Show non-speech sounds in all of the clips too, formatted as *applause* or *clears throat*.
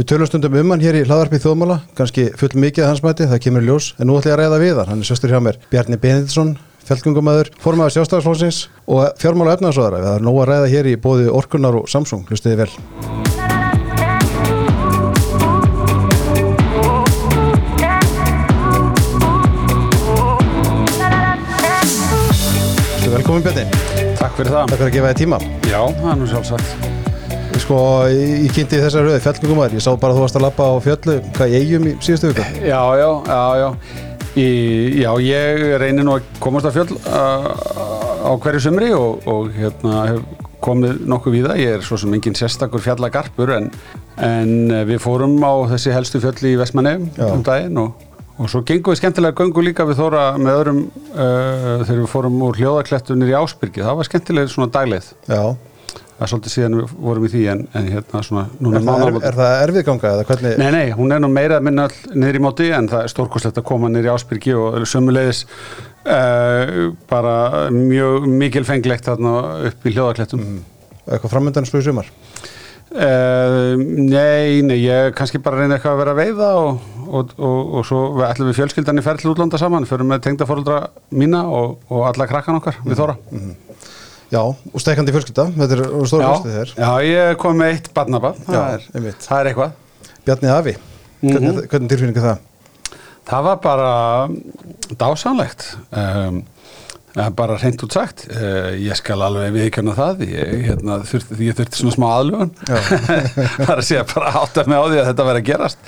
Við tölum stundum um hann hér í hlaðarpið þjóðmála, kannski full mikið að hans mæti, það kemur ljós, en nú ætlum ég að ræða við hann, hann er söstur hjá mér, Bjarni Benediktsson, fjallgöngumæður, formaður sjálfstæðarsflónsins og fjármála efnaðsóðara. Við erum nóg að ræða hér í bóði Orkunar og Samsung, hlustiði vel. Velkomin Bjarni. Takk fyrir það. Takk fyrir að gefa þig tíma. Já, það er nú sjálfsagt. Sko, ég kynnti þessar rauði fjallgöngumæður, ég sá bara að þú varst að lappa á fjallu, hvað ég eigum í síðustu viku? Já, já, já, já. Í, já, ég reynir nú að komast á fjöll á hverju sumri og, og hérna hef komið nokkuð við það. Ég er svo sem engin sérstakur fjallagarpur en, en við fórum á þessi helstu fjöll í Vestmanneum um daginn og Og svo gengum við skemmtilega göngu líka við þóra með öðrum uh, þegar við fórum úr hljóðaklettunir í Ásbyrgi. Það var skemmtilega svona dagleið. Já. Það er svolítið síðan við vorum í því en, en hérna svona Er það, er, er það erfið ganga eða hvernig? Nei, nei, hún er nú meira minna niður í móti en það er stórkoslegt að koma niður í Ásbyrgi og sömulegis uh, bara mjög mikilfenglegt þarna upp í hljóðaklettum. Mm. Eitthvað framöndan slúið sumar? Uh, nei, nei, ég kannski bara reyna eitthvað að vera að veiða og, og, og, og svo ætlum við fjölskyldan í ferð til útlanda saman, förum með tengdafóröldra mína og alla krakkan okkar við þóra. Mm -hmm. Já, og steikandi fjölskylda, þetta er stóra fjölskyldið þér. Já, ég kom með eitt barnabab, það, það er eitthvað. Bjarni Afi, hvernig, mm -hmm. hvernig tilfinningu það? Það var bara dásanlegt. Um, bara reynd út sagt uh, ég skal alveg viðkjöna það ég, hérna, þurfti, ég þurfti svona smá aðlugun það *laughs* er að segja bara átt af mig á því að þetta verði að gerast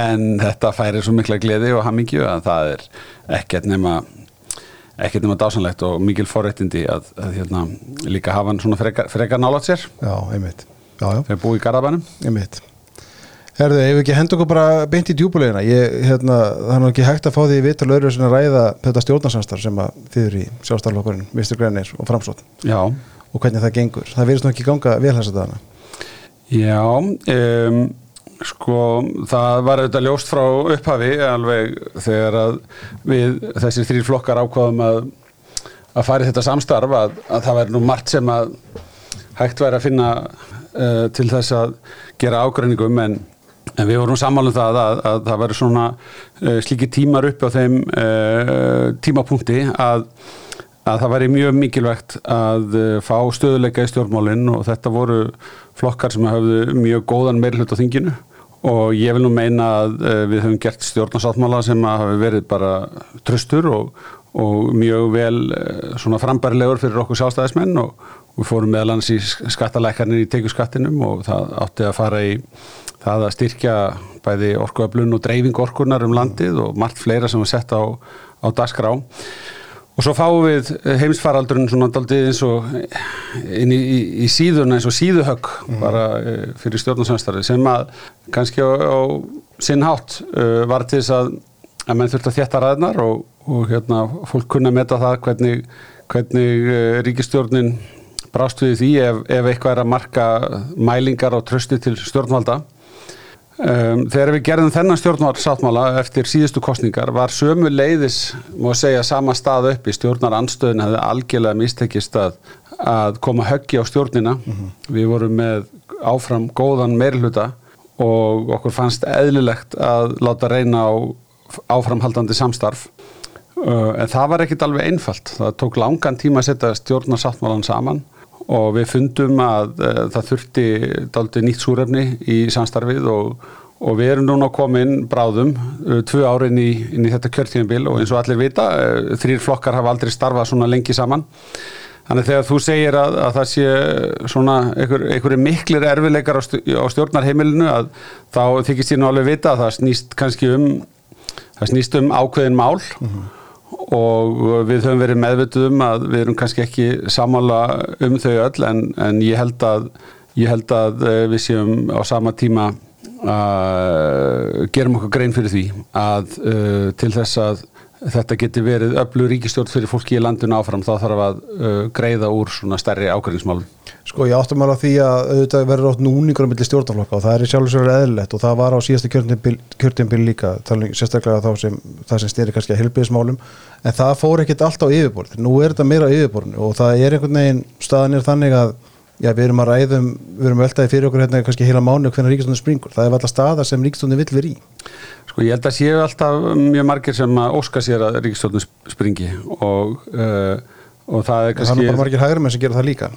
en þetta færi svo mikla gleði og hamingju að það er ekkert nema ekkert nema dásanlegt og mikil forrættindi að, að hérna, líka hafa hann svona frekar, frekar nálat sér. Já, einmitt. Þegar búið í Garðabænum. Einmitt. Herðu, ef við ekki hendur okkur bara beint í djúbulegina ég, hérna, það er nú ekki hægt að fá því vitt og lögur sem að ræða þetta stjórnarsamstarf sem að þýður í sjálfstaflokkurinn, Mr. Grænir og Framsótt Já. Og hvernig það gengur, það verðist nú ekki ganga vel þess að dana Já um, sko það var auðvitað ljóst frá upphafi alveg þegar að við þessir þrýr flokkar ákvaðum að að fara í þetta samstarf að, að það væri nú margt sem að hægt væri að finna uh, til þess að gera ágreiningum en En við vorum sammálum það að, að það væri svona uh, slíki tímar upp á þeim uh, tímapunkti að, að það væri mjög mikilvægt að fá stöðuleika í stjórnmálinn og þetta voru flokkar sem hafðu mjög góðan meirhlut á þinginu. Og ég vil nú meina að við höfum gert stjórnarsáttmála sem hafi verið bara tröstur og, og mjög vel svona frambærilegur fyrir okkur sjálfstæðismenn. Og, við fórum meðalans í skattalækarnir í tekjuskattinum og það átti að fara í það að styrkja bæði orkuöflun og dreifing orkunar um landið og margt fleira sem er sett á, á dasgrá og svo fáum við heimsfaraldurinn svona daldið eins og inn í, í, í síðuna eins og síðuhögg mm. bara uh, fyrir stjórnarsamstarfi sem að kannski á, á sinn hátt uh, var til þess að að menn þurft að þjætta ræðnar og, og hérna fólk kunna metta það hvernig, hvernig uh, ríkistjórnin brást við því ef, ef eitthvað er að marka mælingar á trösti til stjórnvalda Um, þegar við gerðum þennan stjórnarsáttmála eftir síðustu kostningar var sömu leiðis, múið segja, sama stað upp í stjórnar anstöðin hefði algjörlega mistekist að, að koma höggi á stjórnina. Mm -hmm. Við vorum með áfram góðan meirluta og okkur fannst eðlilegt að láta reyna á áframhaldandi samstarf. Uh, en það var ekkit alveg einfalt. Það tók langan tíma að setja stjórnarsáttmálan saman og við fundum að uh, það þurfti daldi nýtt súrefni í samstarfið og, og við erum núna komin bráðum uh, tvö árin í, í þetta kjörtíðanbíl og eins og allir vita, uh, þrýr flokkar hafa aldrei starfað svona lengi saman. Þannig þegar þú segir að, að það sé svona einhver, einhverju miklir erfileikar á, á stjórnarheimilinu að þá þykist ég nú alveg vita að það snýst kannski um það snýst um ákveðin mál. Mm -hmm og við höfum verið meðvituð um að við erum kannski ekki samála um þau öll en, en ég, held að, ég held að eh, við séum á sama tíma að gerum okkur grein fyrir því að uh, til þess að þetta geti verið öllu ríkistjórn fyrir fólki í landinu áfram þá þarf að uh, greiða úr svona stærri ákveðningsmálum. Sko ég áttum alveg að því að auðvitað verður átt núningur á milli stjórnarflokka og það er sjálfsögur eðlilegt og það var á síðasta kjörtjumbil líka sérstaklega þá sem það sem styrir kannski að helbiðismálum en það fór ekkert allt á yfirborð nú er þetta meira á yfirborðinu og það er einhvern veginn staðan er þannig að Já, við erum að ræðum, við erum veltaði fyrir okkur hérna kannski heila mánu hvernig ríkistóndin springur. Það er alltaf staða sem ríkistóndin vill vera í. Sko ég held að séu alltaf mjög margir sem að óska sér að ríkistóndin springi og, uh, og það er kannski... Það er bara margir hægrum en sem gera það líka.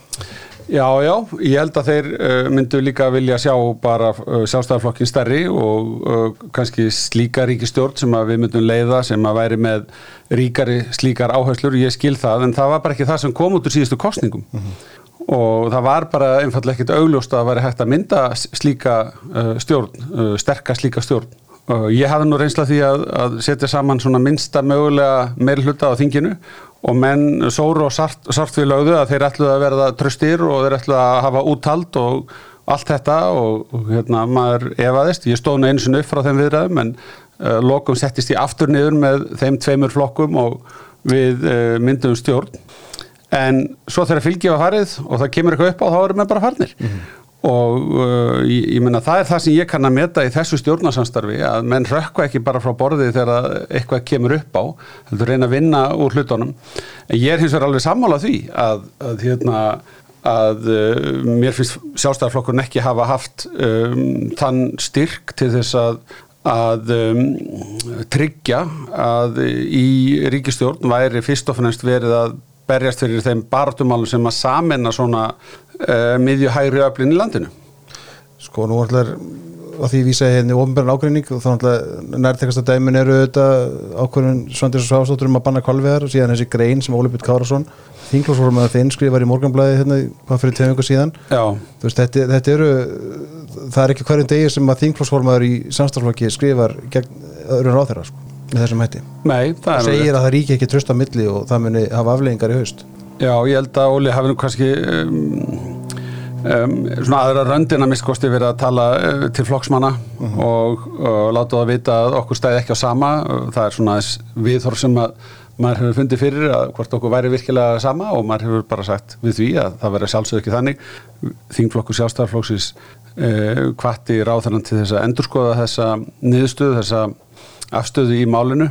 Já, já, ég held að þeir uh, myndu líka vilja sjá bara uh, sjálfstæðarflokkin stærri og uh, kannski slíka ríkistjórn sem að við myndum leiða sem að væri með ríkari slíkar áherslur, ég skil það en það var bara ekki það sem kom út úr síðustu kostningum -hmm. og það var bara einfallega ekkit augljóst að það væri hægt að mynda slíka stjórn, sterka slíka stjórn. Ég hafði nú reynsla því að, að setja saman svona minnsta mögulega meir hluta á þinginu og menn sóru og sart, sartfið lögðu að þeir ætluði að verða tröstir og þeir ætluði að hafa úttald og allt þetta og, og hérna maður efaðist, ég stóð einu sinni upp frá þeim viðræðum en uh, lokum settist ég aftur niður með þeim tveimur flokkum og við uh, myndum stjórn. En svo þegar fylgjum að farið og það kemur eitthvað upp á þá erum við bara farnir. Mm -hmm og uh, ég, ég menna það er það sem ég kann að meta í þessu stjórnarsamstarfi að menn rökka ekki bara frá borðið þegar eitthvað kemur upp á heldur reyna að vinna úr hlutunum. En ég er hins vegar alveg sammálað því að, að hérna að uh, mér finnst sjálfstæðarflokkurinn ekki hafa haft um, þann styrk til þess að að um, tryggja að í ríkistjórn væri fyrst og fannst verið að berjast fyrir þeim bartumálum sem að samena svona uh, miðjuhægri öflin í landinu. Sko nú ætlar að því vísa henni ofnbæran ágreining og þá ætlar nærtekast að dæmin eru auðvitað ákvörðun Svandis og Sváfstóttur um að banna kvalveðar og síðan þessi grein sem Óli Björn Kárasson þinglásvorum að þinn skrifar í morganblæði hérna hvað fyrir ykkur síðan. Veist, þetta, þetta eru það er ekki hverjum degi sem að þinglásvormaður í samstaflokki skrifar gegn öðrun ráð þeirra sko, með þessum hætti. Nei, það segir að það ríki ekki tröst á milli og það muni hafa afleggingar í haust Já, ég held að Óli hafi nú kannski um, um, svona aðra röndina miskosti verið að tala uh, til flokksmanna uh mhm. -huh. og, og láta það vita að okkur stæði ekki á sama það er svona viðhorf sem að maður hefur fundið fyrir að hvort okkur væri virkilega sama og maður hefur bara sagt við því að það verið sjálfsög ekki þannig þingflokkur sjálfstæðarflokksins uh, kvatti ráðarann til þess að endurskoða þessa niðurstöðu, þessa afstöðu í málinu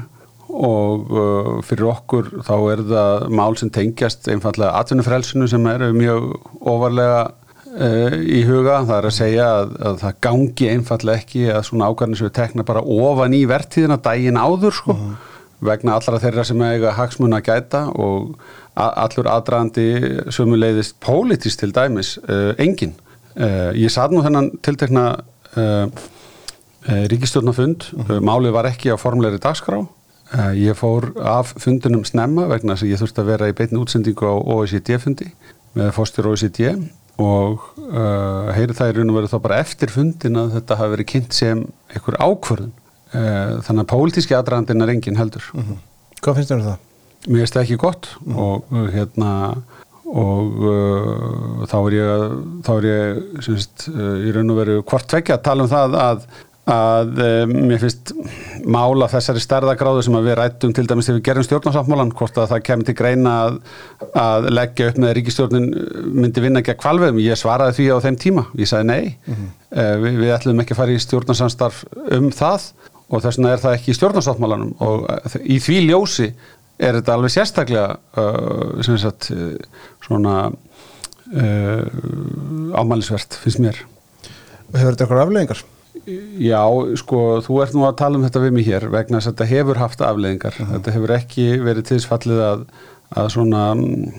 og uh, fyrir okkur þá er það mál sem tengjast einfallega atvinnufrelsinu sem eru mjög ofarlega uh, í huga. Það er að segja að, að það gangi einfallega ekki að svona ákvæðin sem við tekna bara ofan í vertíðina dægin áður sko uh. -huh. vegna allra þeirra sem eiga hagsmun að gæta og allur aðdraðandi sömuleiðist pólitist til dæmis uh, engin. Uh, ég satt nú þennan tiltekna uh, ríkistjórnafund, -huh. málið var ekki á formleiri dagskrá ég fór af fundunum snemma vegna þess að ég þurfti að vera í beitni útsendingu á OECD-fundi með fórstur OECD og uh, heyri það í raun og veru þá bara eftir fundin að þetta hafi verið kynnt sem einhver ákvörðun. Uh, þannig að pólitíski aðdraðandinn er engin heldur. Uh -huh. Hvað finnst þér um það? Mér finnst það ekki gott -huh. og hérna og þá er ég, þá er ég semst, í raun og veru hvort tvekja að tala um það að að um, mér finnst mála þessari stærðagráðu sem við rættum til dæmis þegar við gerum stjórnarsáttmálan hvort að það kemur til greina að, að leggja upp með ríkistjórnin myndi vinna ekki að kvalveðum, ég svaraði því á þeim tíma. Ég sagði nei, mm -hmm. uh, við, við ætlum ekki að fara í stjórnarsamstarf um það og þess vegna er það ekki í stjórnarsáttmálanum. Og uh, í því ljósi er þetta alveg sérstaklega uh, sem sagt svona ámælisvert finnst mér. Hefur þetta eitthvað afleggingar? Já, sko, þú ert nú að tala um þetta við mig hér vegna þess að þetta hefur haft afleðingar. Uh -huh. Þetta hefur ekki verið tilsfallið að, að svona mm,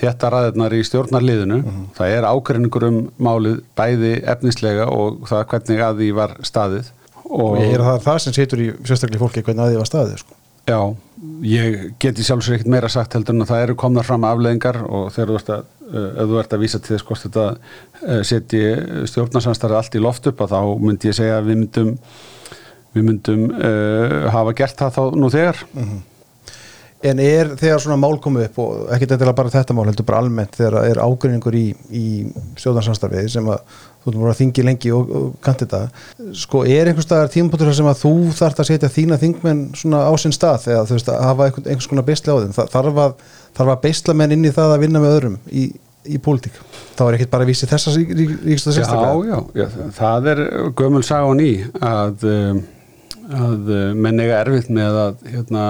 þetta ræðirnar í stjórnarliðinu. Uh -huh. Það er ákveðningur um málið bæði efnislega og það hvernig að því var staðið. Og, og ég er að það það sem setur í sérstaklega fólki hvernig að því var staðið, sko. Já, ég geti sjálfsög ekkert meira sagt heldur en að það eru komnar fram afleðingar og þegar þú ert að ef þú ert að vísa til þess hvort þetta eh, setji stjórnarsamstarði allt í loft upp að þá myndi ég segja að við myndum við myndum uh, hafa gert það þá nú þegar mm -hmm. En er þegar svona mál komið upp og ekki þetta bara þetta mál, heldur bara almennt þegar er ágrinningur í, í stjórnarsamstarfið sem að þú erum voruð að þingi lengi og, og kanti þetta, sko er einhvers staðar tímapunktur sem að þú þarf að setja þína þingmenn svona á sinn stað eða þú veist að hafa einhvers konar bestli á þeim, þarf að þarf að beisla menn inn í það að vinna með öðrum í, í pólitík. Það var ekkert bara að vísi þessa ríksta sérstaklega. Já, já, já, það er gömul sagan í að, um, að uh, menn eiga erfitt með að, hérna,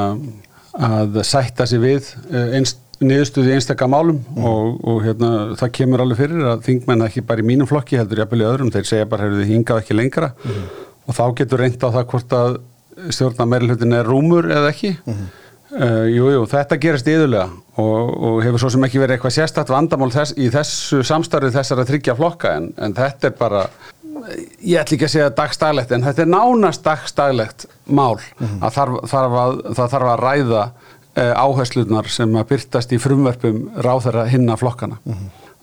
að sætta sig við uh, einst niðurstuði í einstaka málum og, og hérna, það kemur alveg fyrir að þingmenn ekki bara í mínum flokki heldur jafnvel í öðrum, þeir segja bara hefur þið hingað ekki lengra. Og þá getur reynd á það hvort að stjórna meirlutin er rúmur eða ekki uh, Jú, jú, þetta gerist yðurlega og, og hefur svo sem ekki verið eitthvað sérstætt vandamál þess, í þessu samstarfið þessara þryggja flokka en, en þetta er bara ég ætla ekki að segja dagstaglegt en þetta er nánast dagstaglegt mál. Að, þarf, þarf að það þarf að ræða uh, áherslunar sem að byrtast í frumverpum ráþara hinna flokkana.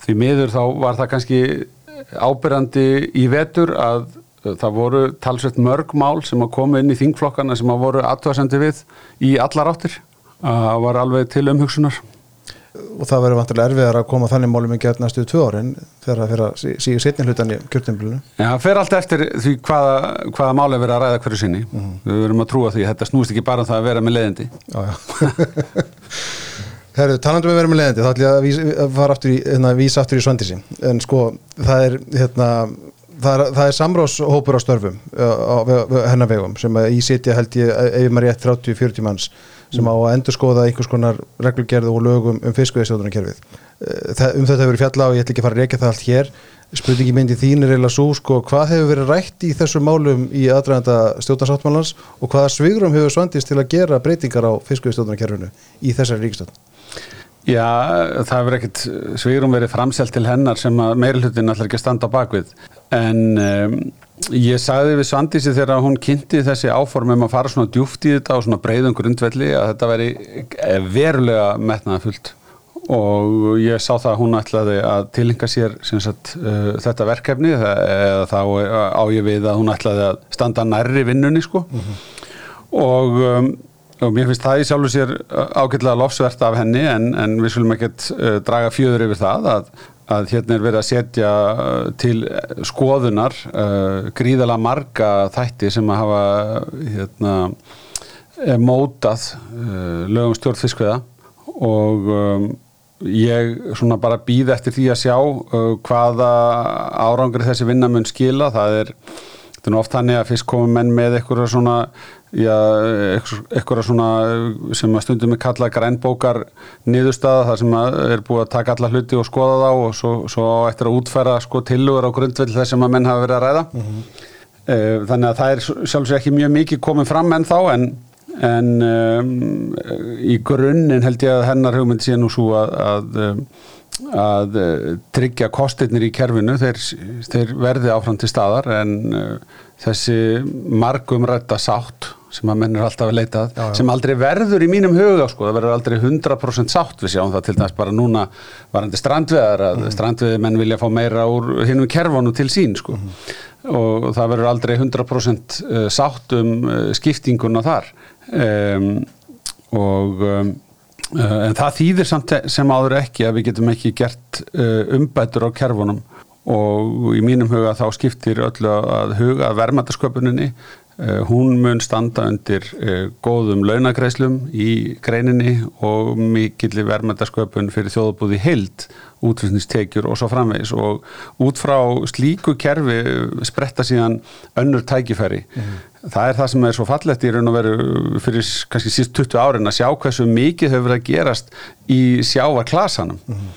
Því miður þá var það kannski ábyrjandi í vetur að það voru talsveit mörg mál sem að koma inn í þingflokkana sem að voru aðtöðasendi við í allar áttir. Að var alveg til umhugsunar. Og það verður vantilega erfiðar að koma þannig málum í gerð næstu tvö árin þegar það fyrir að síðu setni hlutan í kjörtumblunu Já, það fer allt eftir því hvaða, hvaða mál er verið að ræða hverju sinni. Við verum að trúa því, þetta snúst ekki bara um það að vera með leiðindi. Já, já. *laughs* Herru, talandum við verðum með leiðandi, þá ætlum ég að, vísa, að fara aftur í, hérna, vísa aftur í Svandísi. En sko, það er hérna, það er, er samráðshópur á störfum hennar vegum sem í sitja held ég, ef maður rétt 30-40 manns sem á að endur skoða einhvers konar reglugerðu og lögum um fiskveðistjóðunarkerfið um þetta hefur fjalla og ég ætla ekki að fara að reyka það allt hér. Spurningi myndi þín er eiginlega svo sko, hvað hefur verið rætt í þessu málum í aðræðanda stjórnarsáttmálans og hvaða svigrum hefur Svandís til að gera breytingar á fiskveðistjóðunarkerfinu í þessari ríkistöld Já, það hefur ekkert svigrum verið framselt til hennar sem að meirlutin allar ekki standa á bakvið en um, ég sagði við Svandísi þegar hún kynnti þessi áform um að fara svona djúft í þetta og svona breiðum grundvelli að þetta veri verulega metnaða fullt og ég sá það að hún ætlaði að tilenga sér sagt, uh, þetta verkefni eða þá á ég við að hún ætlaði að standa nærri vinnunni sko. Og um, og mér finnst það í sjálfu sér ágætlega lofsvert af henni en, en við skulum ekkert uh, draga fjöður yfir það að, að hérna er verið að setja til skoðunar uh, gríðala marga þætti sem að hafa hérna, mótað uh, lögum stjórnfiskveða og um, ég svona bara býð eftir því að sjá uh, hvaða árangri þessi vinnamun skila. Það er, þetta er oft þannig að fyrst komum menn með eitthvað svona já, eitthvað svona sem að stundum er kallað grænbókar niðurstaða þar sem er búið að taka alla hluti og skoða þá og svo, svo eftir að útfæra sko tilugur á grundvill þess sem að menn hafa verið að ræða mm -hmm. þannig að það er sjálfsög ekki mjög mikið komið fram enn þá en en um, í grunninn held ég að hennar hugmynd sé nú svo að, að, að tryggja kostirnir í kerfinu þeir, þeir verði áfram til staðar en uh, þessi margum rætta sátt sem að menn er alltaf að leita já, já. sem aldrei verður í mínum huga sko, það verður aldrei 100% sátt við sjáum það til dæs bara núna varandi strandveðar að mm. strandveði menn vilja fá meira úr hinnum kerfanu til sín sko mm. og það verður aldrei 100% sátt um skiptinguna þar um, og um, en það þýðir samt sem áður ekki að við getum ekki gert umbætur á kerfunum og í mínum huga þá skiptir öllu að huga vermaðasköpuninni hún mun standa undir uh, góðum launagreislum í greininni og mikillir vermaðasköpun fyrir þjóðbúði heild útflutningstekjur og svo framvegis og út frá slíku kerfi spretta síðan önnur tækifæri mm. það er það sem er svo fallett í raun og veru fyrir kannski síst 20 árin að sjá hversu mikið hefur verið að gerast í sjávarklasanum mm.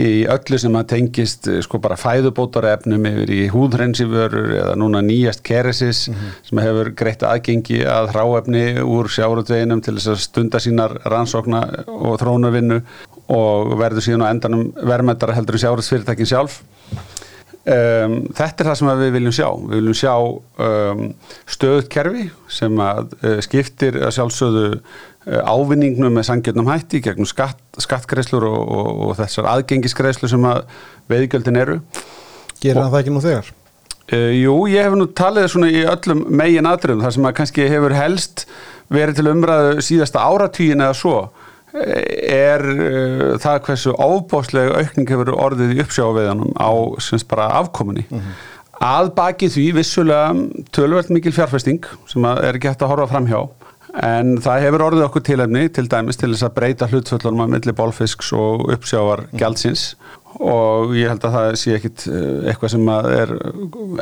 Í öllu sem að tengist sko bara fæðubótarefnum yfir í húðhrensiförur eða núna nýjast keresis mm. sem hefur greitt aðgengi að hráefni úr sjávarutveginum til þess að stunda sínar rannsókna og þrónarvinnu og verður síðan á endanum verðmættara heldur en sjáraðsfyrirtækin sjálf um, þetta er það sem við viljum sjá við viljum sjá um, stöðut kerfi sem að uh, skiptir að sjálfsögðu ávinningnum með sangjörnum hætti gegnum skatt, skattgreislur og, og, og þessar aðgengisgreislur sem að veiðgjöldin eru Gerir það ekki nú þegar? Uh, jú, ég hef nú talið svona í öllum megin aðdröfum þar sem að kannski hefur helst verið til umræðu síðasta áratvíin eða svo er uh, það hversu ábáslega aukning hefur orðið í uppsjáveðanum á semst bara afkominni mm -hmm. að baki því vissulega tölvöld mikil fjárfesting sem er ekki hægt að horfa fram hjá en það hefur orðið okkur tilefni til dæmis til þess að breyta hlutföllunum að milli bólfisks og uppsjávar mm -hmm. gjaldsins og ég held að það sé ekkit eitthvað sem er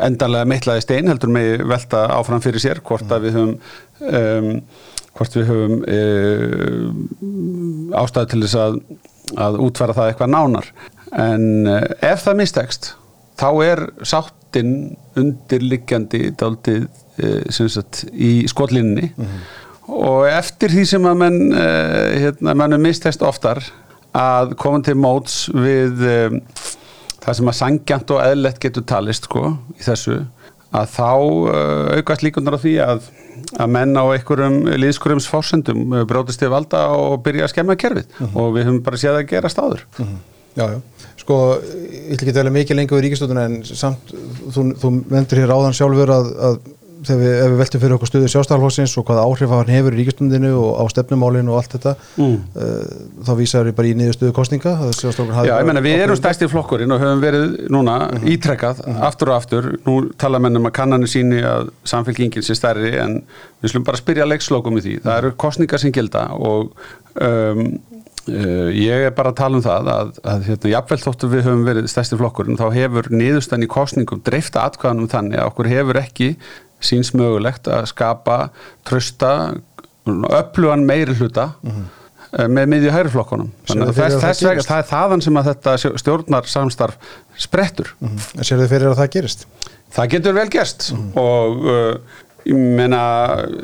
endanlega mittlaði stein heldur með velta áfram fyrir sér hvort að við höfum um, hvort við höfum e, ástæði til þess að að útfæra það eitthvað nánar. En uh, ef það mistekst þá er sáttin undirliggjandi daldið í skotlinni og eftir því sem að menn uh, hérna, mannum mistekst oftar að koma til móts við um, það sem að sangjant og eðlett getur talist sko í þessu að þá uh, aukast líkunar á því að, að menn á einhverjum liðskurjums fórsendum brótist til valda og byrja að skemma kerfið. Og við höfum bara séð að gera stáður Já, já. Sko, ég ætla ekki tala mikið lengur við ríkistjóðuna en samt, þú, þú vendur hér áðan sjálfur að, að þegar við, við veltum fyrir okkur stuðu sjálfstæðalflóksins og hvaða áhrif hann hefur í ríkistjóðinu og á stefnumálinu og allt þetta Mm. uh, þá vísar við bara í niður stuðu kostninga Já, ég menna við erum stærsti flokkurinn og höfum verið núna ítrekkað aftur og aftur, nú tala menn um að kannanir síni að samfélkingin sé stærri en við slum bara spyrja leikslokum í því. Það eru kostningar sem gilda og um, uh, ég er bara að tala um það að, að hérna, jafnvel þóttu við höfum verið stærsti flokkurinn þá hefur niðurstæðan í kostningum dreifta atkvæðanum þannig að okkur hefur ekki síns mögulegt að skapa trösta öflugan meiri hluta eh, með miðju hægri flokkunum þannig að Sérðu fyrir þess, að það það er þaðan sem að þetta stjórnar samstarf sprettur. En sér þið fyrir að það gerist? það getur vel gerst. Og uh, ég meina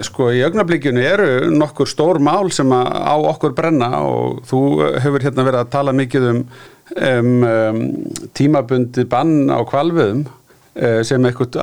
sko í augnablikinu eru nokkur stór mál sem á okkur brenna og þú hefur hérna verið að tala mikið um, um, um tímabundi bann á kvalviðum sem eitthvað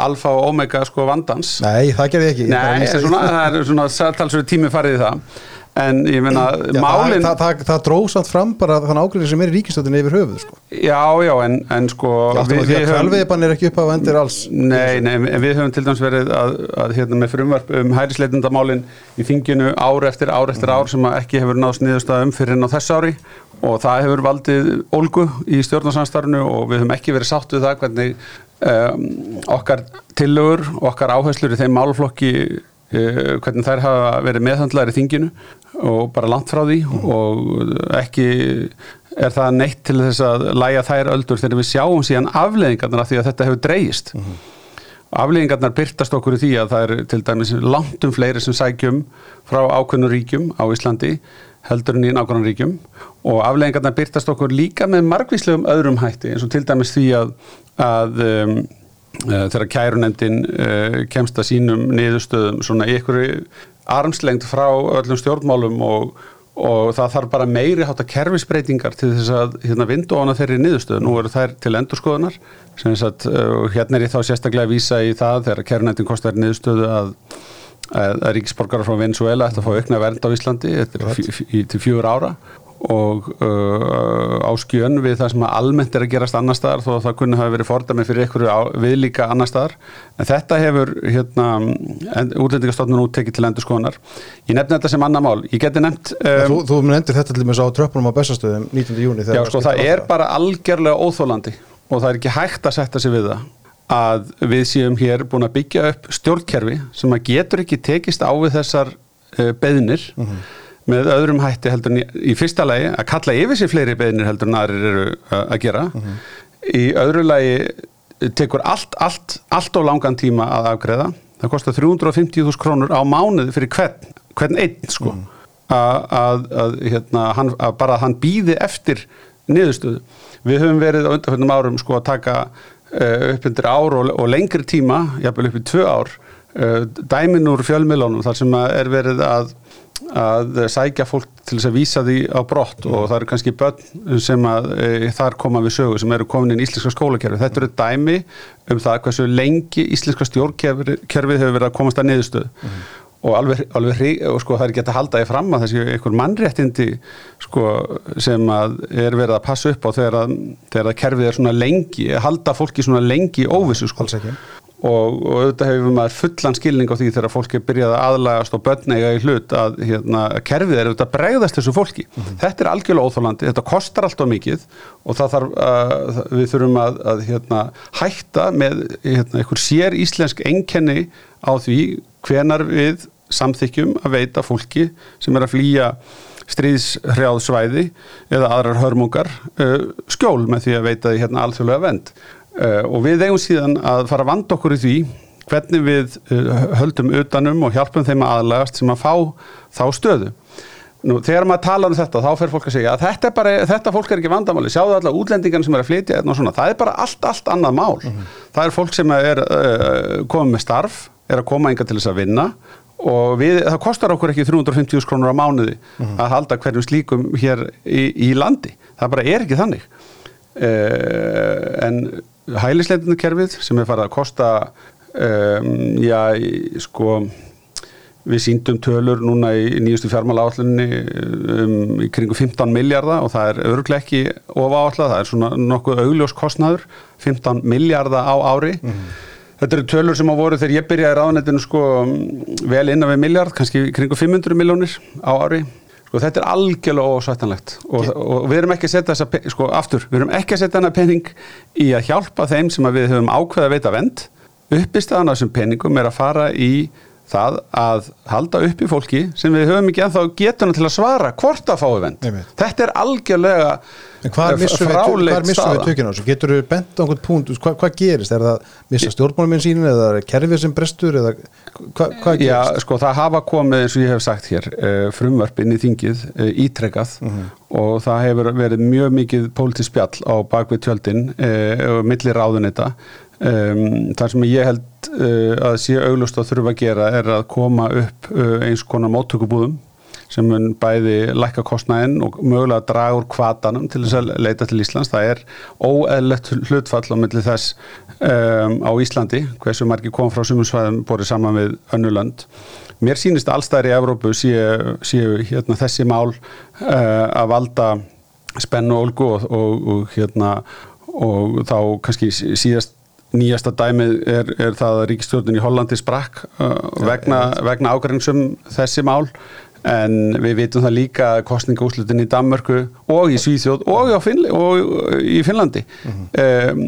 alfa og omega sko vandans. Nei, það gerði ekki. Nei, svona, það er svona talsverðu tími farið í það. En ég meina Já, málin það, það, það, dróð samt fram bara þann ágrinni sem er í ríkistöðinu yfir höfuð sko. Já, já, en, en sko því að kvalviðbann er ekki upp á vendir alls. Nei, nei, en við höfum til dæmis verið að, að hérna með frumvarp um hærisleitundamálin í þinginu ár eftir ár eftir ár sem ekki hefur náðst niðurstaða um fyrir en á þess ári og það hefur valdið ólgu í stjórnarsamstarfinu og við höfum ekki verið sátt við það hvernig um, okkar tillögur, okkar áherslur í þeim málflokki uh, hvernig þær hafa verið meðhandlaðir í þinginu og bara langt frá því. Og ekki er það neitt til þess að læja þær öldur þegar við sjáum síðan afleðingarnar af því að þetta hefur dreigist afleðingarnar byrtast okkur í því að það er til dæmis langt um fleiri sem sækjum frá ákveðnum ríkjum á Íslandi heldur en í nákvæmum ríkjum og afleðingarnar byrtast okkur líka með margvíslegum öðrum hætti eins og til dæmis því að, að um, uh, þegar kærunendin uh, kemst að sínum niðurstöðum svona einhverju armslengt frá öllum stjórnmálum og, og það þarf bara meiri hátta kerfisbreytingar til þess að hérna, vindu ána þeirri niðurstöðu. Nú eru þær til endurskoðunar sem þess að uh, hérna er ég þá sérstaklega að vísa í það þegar kærunendin kostar niðurstöðu að að, ríkisborgarar frá Venezuela ætla að fá aukna vernd á Íslandi til fjögur ára. Og uh, á skjön við það sem almennt er að gerast annar staðar þó að það kunni hafa verið fordæmi fyrir ykkur viðlíka annar staðar. En þetta hefur hérna, útlendingastofnun út tekið til endur skoðunar ég nefni þetta sem annar mál. Ég geti nefnt um, Þú, þú nefndir þetta til dæmis á tröppunum á Bessastöðum 19. júni Já, sko, það er bara algjörlega óþólandi og það er ekki hægt að setja sig við það að við séum hér búin að byggja upp stjórnkerfi sem að getur ekki tekist á við þessar uh, beðnir með öðrum hætti heldur en í, fyrsta lagi að kalla yfir sér fleiri beðnir heldur en aðrir eru uh, að gera. Í öðru lagi tekur allt, allt, allt of langan tíma að afgreða það kostar 350.000 krónur á mánuði fyrir hvern, hvern einn sko. Að, að, að, hérna, hann, að bara hann býði eftir niðurstöðu. Við höfum verið á undanfjöndum árum sko að taka upp undir ár og, og lengri tíma, jafnvel upp í tvö ár, uh, dæmin úr fjölmiðlunum þar sem er verið að, að sækja fólk til þess að vísa því á brott og það eru kannski börn sem að e, þar koma við sögu sem eru komin inn í íslenska skólakerfi. Þetta eru dæmi um það hversu lengi íslenska stjórnkerfið hefur verið að komast að niðurstöðu og alveg, alveg og sko það er hægt að halda því fram að þessi einhver mannréttindi sko sem að er verið að passa upp á þegar að, þegar að kerfið er svona lengi, halda fólki svona lengi óvissu sko. Og, og auðvitað hefur maður fullan skilning á því þegar fólk er byrjað að aðlagast og börnega í hlut að hérna, kerfið er auðvitað að bregðast þessu fólki. Þetta er algjörlega óþólandi, þetta kostar allt of mikið og það þarf að við þurfum að, að hérna, hætta með hérna, einhver sér íslensk enkenni á því hvenar við samþykjum að veita fólki sem er að flýja stríðshrjáð svæði eða aðrar hörmungar uh, skjól með því að veita því hérna alþjóðlega vend uh, og við eigum síðan að fara að vanda okkur í því hvernig við uh, höldum utanum og hjálpum þeim að aðlagast sem að fá þá stöðu. Nú, þegar maður tala um þetta, þá fer fólk að segja að þetta, bara, þetta fólk er ekki vandamáli, sjáðu alla útlendingan sem er að flytja hérna og svona, það er bara allt, allt annað mál. Það er fólk sem er uh, komið með starf, er að koma enga til þess að vinna og við, það kostar okkur ekki 350 krónur á mánuði að halda hverjum slíkum hér í, í landi. Það bara er ekki þannig. Uh, en hælisleitinu sem er farið að kosta, um, já, sko Við síndum tölur núna í nýjustu fjármála áallinni um, í kringu 15 miljardar og það er örglega ekki ofa áallega, það er svona nokkuð augljós kostnaður, 15 miljardar á ári. Mm -hmm. Þetta eru tölur sem á voru þegar ég byrjaði ráðanettinu sko vel innan við miljard, kannski kringu 500 miljónir á ári. Sko þetta er algjörlega ósættanlegt og, og við erum ekki að setja þessa, sko aftur, við erum ekki að setja hana penning í að hjálpa þeim sem við höfum ákveða að veita vend. Uppistæðan af þessum penningum er að fara í það að halda upp í fólki sem við höfum ekki ennþá getuna til að svara hvort að fái vend. Þetta er algjörlega fráleitt staða. Getur þú bent á einhvern punkt, hvað hva gerist? Er það missa stjórnmáluminn sínin eða er kerfið sem brestur eða hvað hva gerist? Já, sko það hafa komið eins og ég hef sagt hér uh, frumvarp inn í þingið uh, ítrekkað uh -huh. og það hefur verið mjög mikið pólitísk spjall á bakvið tjöldin og millir ráðun þetta Um, þar sem ég held uh, að sé auglust að þurfa að gera er að koma upp uh, eins konar móttökubúðum sem mun bæði lækka kostnæðin og mögulega draga úr kvatanum til þess að leita til Íslands. Það er óeðlegt hlutfall á milli þess um, á Íslandi, hversu margir kom frá sumusvæðum borið saman við önnulönd. Mér sínist allstæðir í Evrópu séu, séu hérna, þessi mál uh, að valda spennu og olgu og, og, og, hérna, og þá kannski síðast nýjasta dæmið er, er það að ríkistjórnun í Hollandi sprakk uh, vegna, vegna ágrænsum þessi mál en við vitum það líka kostningaúslutin í Danmörku og í Svíþjóð og, Finn, og í Finnlandi uh -huh. um,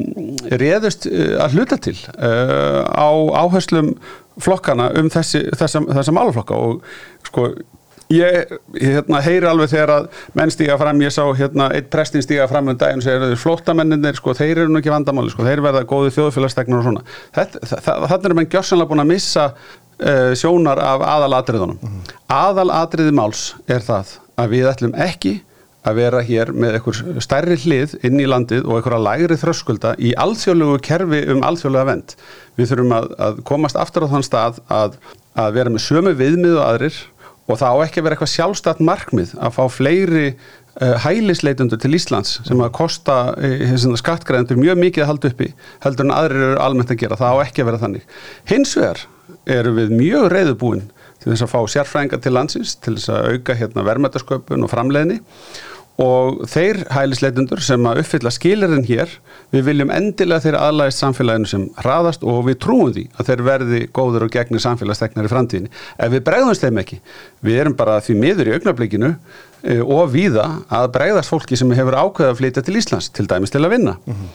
réðust uh, að hluta til uh, á áherslum flokkana um þessi, þessa, þessa málaflokka og sko Ég hérna, heyri alveg þegar að menn stíga fram, ég sá hérna eitt prestin stíga fram um daginn og segja að flóttamenninir, sko, þeir eru nú ekki vandamáli, sko, þeir verða góði þjóðfélagstegnar og svona. Þannig er mann gjörsanlega búin að missa uh, sjónar af aðalatriðunum. Mm -hmm. Aðalatriði máls er það að við ætlum ekki að vera hér með einhver stærri hlið inn í landið og einhverja lægri þröskulda í alþjóðlegu kerfi um alþjóðlega vend. Við þurfum að, að komast aftur á þann stað að, að vera með sömu viðmið og aðrir og það á ekki að vera eitthvað sjálfstætt markmið að fá fleiri uh, hælisleitundur til Íslands sem að kosta uh, skattgræðendur mjög mikið að halda uppi heldur en aðrir eru almennt að gera, það á ekki að vera þannig. Hins vegar eru við mjög reyðubúin til þess að fá sérfrænga til landsins, til þess að auka hérna, verðmættasköpun og framleiðni og þeir hælisleitundur sem að uppfylla skilirinn hér, við viljum endilega þeirra aðlæðist samfélaginu sem hraðast og við trúum því að þeir verði góður og gegnir samfélagsteknar í framtíðinni. Ef við bregðumst þeim ekki, við erum bara því miður í augnablikinu e, og víða að bregðast fólki sem hefur ákveða að flytja til Íslands, til dæmis til að vinna. Mm -hmm.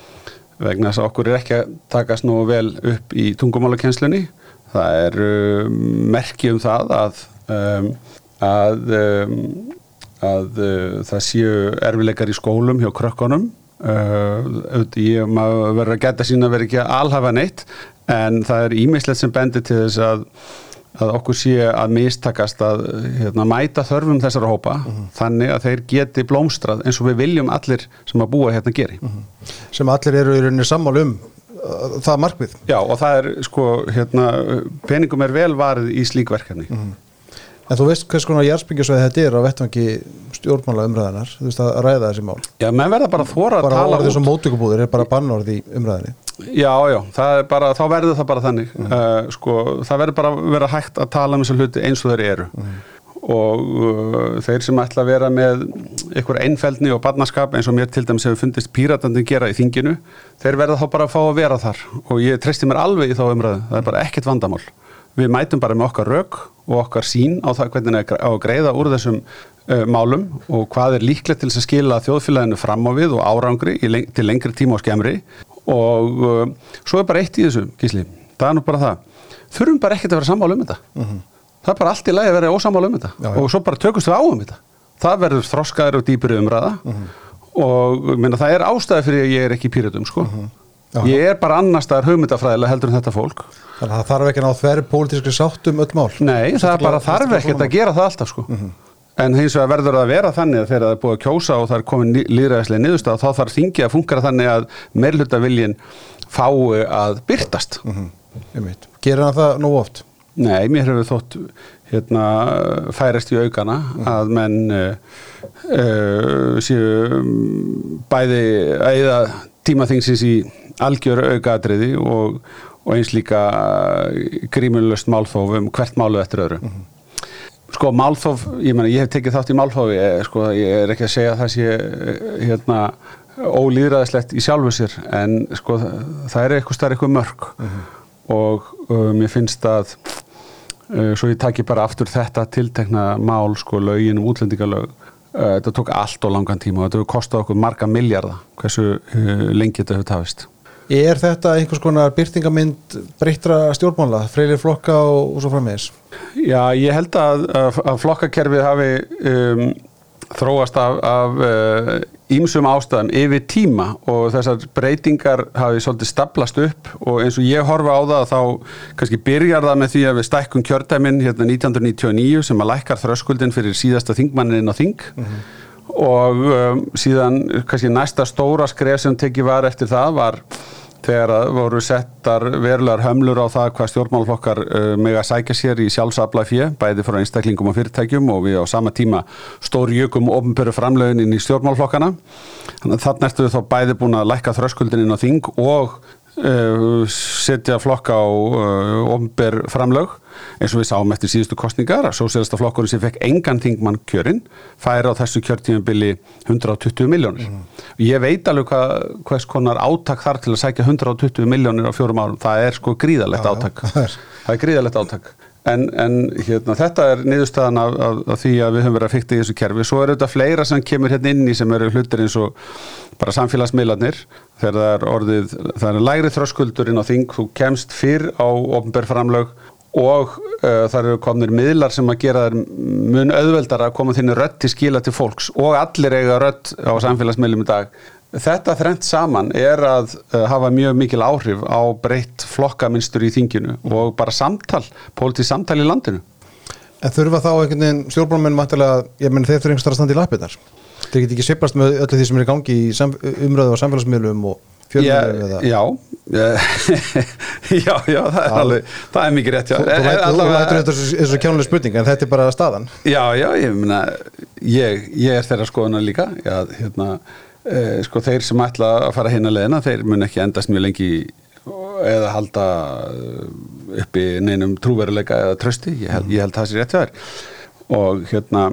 Vegna þess að okkur er ekki að takast nú vel upp í tungumálakennslunni. Það er um, merki um það að, um, að um, að uh, það séu erfileikar í skólum hjá krökkunum uh, ég maður verður að geta sín að vera ekki að alhafa neitt en það er ímislegt sem bendir til þess að að okkur sé að mistakast að hérna, mæta þörfum þessara hópa uh mhm. -huh. þannig að þeir geti blómstrað eins og við viljum allir sem að búa hérna geri. Uh mhm. -huh. Sem allir eru í rauninni sammál um uh, það markmið. Já og það er sko hérna, peningum er vel varð í slíkverkefni. -huh. En þú veist hvers konar jærsbyggjusveið þetta er á vettvangi stjórnmála umræðinar, þú veist að ræða þessi mál. Já, menn verða bara þóra að tala út. Bara orðið sem mótökubúður er bara bannorð í umræðinni. Já, já, bara, þá verður það bara þannig. Mm. Uh, sko, það verður bara vera hægt að tala um þessu hluti eins og þeir eru. Mm. Og uh, þeir sem ætla að vera með einhver einfældni og barnaskap eins og mér til dæmis hefur fundist píratandin gera í þinginu, þeir verða þá bara að fá að vera þar. Og ég treysti mér alveg í þá umræðu. Það er bara ekkert vandamál við mætum bara með okkar rauk og okkar sín á það hvernig á að greiða úr þessum uh, málum og hvað er líklegt til þess að skila þjóðfélaginu fram á við og árangri leng til lengri tíma og skemmri og uh, svo er bara eitt í þessu gísli, það er nú bara það þurfum bara ekkert að vera sammála um þetta mhm. -huh. það er bara allt í lagi að vera ósammála um þetta já, já. og svo bara tökumst við á um þetta það verður þroskaður og dýpur umræða -huh. og minna, það er ástæði fyrir að ég er ekki í pýratum sko -huh. Já. Ég er bara annar staðar hugmyndafræðilega heldur en þetta fólk. Þannig að það þarf ekki að ná þverju pólitískri sáttum öll mál? Nei, það er bara þarf ekkert að gera það alltaf sko. Mm -hmm. en hins vegar verður það að vera þannig að þegar það er búið að kjósa og það er komin líðræðislega niðurstað þá þarf þingið að fungera þannig að meirhlutaviljin fái að byrtast Einmitt. Gerir hann það nú oft? Nei, mér hefur þótt hérna, færast í aukana að menn uh, uh, séu um, bæði æða tímaþingsins í algjör aukaadriði og, og eins líka grímunlöst málþóf um hvert málu eftir öðru. Sko málþóf, ég menna ég hef tekið þátt í málþófi, eh, sko ég er ekki að segja að það sé eh, hérna ólýðræðislegt í sjálfu sér en sko það er eitthvað starf eitthvað mörg og uh, mér finnst að uh, svo ég taki bara aftur þetta tiltekna mál sko lögin um útlendingalög uh, þetta tók allt og langan tíma og þetta hefur kostað okkur marga miljardar hversu uh, lengi þetta hefur tafist Er þetta einhvers konar byrtingamind breyttra stjórnmála, freylir flokka og, og svo frammeðis? Já, ég held að, að, að flokkakerfið hafi um, þróast af, af ímsum uh, ástæðum yfir tíma og þessar breytingar hafi svolítið staplast upp og eins og ég horfa á það þá kannski byrjar það með því að við stækkum kjördæminn hérna 1999 sem að lækkar þröskuldin fyrir síðasta þingmannin á þing og um, síðan kannski næsta stóra skref sem tekið var eftir það var þegar voru settar verulegar hömlur á það hvað stjórnmálflokkar uh, með að sækja sér í sjálfsabla fjö, bæði frá einstaklingum og fyrirtækjum og við á sama tíma stóri jökum ofnböru framlögin inn í stjórnmálflokkana. Þannig að þarna ertu þá bæði búin að lækka þröskuldin inn á þing og setja flokka á uh, ofnbör framlög eins og við sáum eftir síðustu kostningar að sósélasta flokkurinn sem fekk engan þingmann kjörinn færi á þessu kjörtímabili 120 miljónir. Mm. Ég veit alveg hvað, hvers konar átak þar til að sækja 120 miljónir á fjórum árum. Það er sko gríðalegt Já, átak. já, *laughs* það er. Er gríðalegt átak. En, en hérna, þetta er niðurstaðan af, af, af því að við höfum verið að fykta í þessu kerfi. Svo er þetta fleira sem kemur hérna inn í sem eru hlutir eins og bara samfélagsmiðlarnir. Þegar það er orðið, það er lægri þröskuldur inn á þing, þú kemst fyrr á ofnbærframlög og uh, það eru komnir miðlar sem að gera þær mun auðveldar að koma þinni rödd til skila til fólks og allir eiga rödd á samfélagsmiðlum í dag. Þetta þrennt saman er að uh, hafa mjög mikil áhrif á breytt flokkaminstur í þinginu og bara samtal, pólitíð samtal í landinu. En þurfa þá einhvern veginn stjórnmálmenn mæntilega, ég menn þeir þurfa einhvers þar að standa í lappirnar. Þeir geti ekki sveiflast með öllu því sem er í gangi í umröðu á samfélagsmiðlum og fjölmiðlum eða... Já, *laughs* já, já, það er alveg, það er mikið rétt, já. Þú, Eh, lætur, þetta eins og kjánuleg spurning en þetta er bara staðan. Já, já, ég meina, ég, ég er þeirra skoðuna líka, já, hérna, sko þeir sem ætla að fara hérna leðina, þeir mun ekki endast mjög lengi eða halda eh, uppi neinum trúveruleika eða trösti, ég held, ég held það sér rétt þér. Og hérna,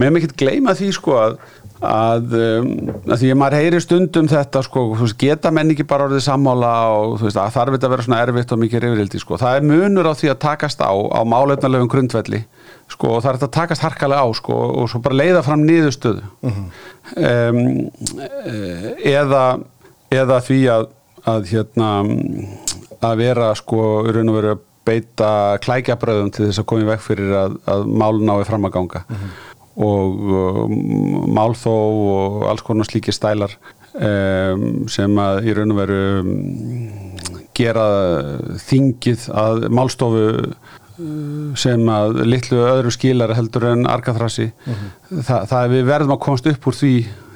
með mikið gleyma því sko að að, um, að því að maður heyri stundum þetta sko, veist, geta menn ekki bara orðið sammála og þú veist, að þarf þetta að vera svona erfitt og mikið reyfrildi, sko, það er munur á því að takast á, á málefnalegum grundvelli sko, og það er þetta að takast harkalega á sko, og svo bara leiða fram niðurstöðu. Um, eða eða því að, að hérna að vera sko, að beita klækjabröðum til þess að koma í veg fyrir að, að mál nái fram að ganga. Og um, málþó og alls konar slíkir stælar um, sem að í raun og veru um, gera þingið að málstofu uh, sem að litlu öðru skilar heldur en arkaþrassi Þa, það er við verðum að komast upp úr því,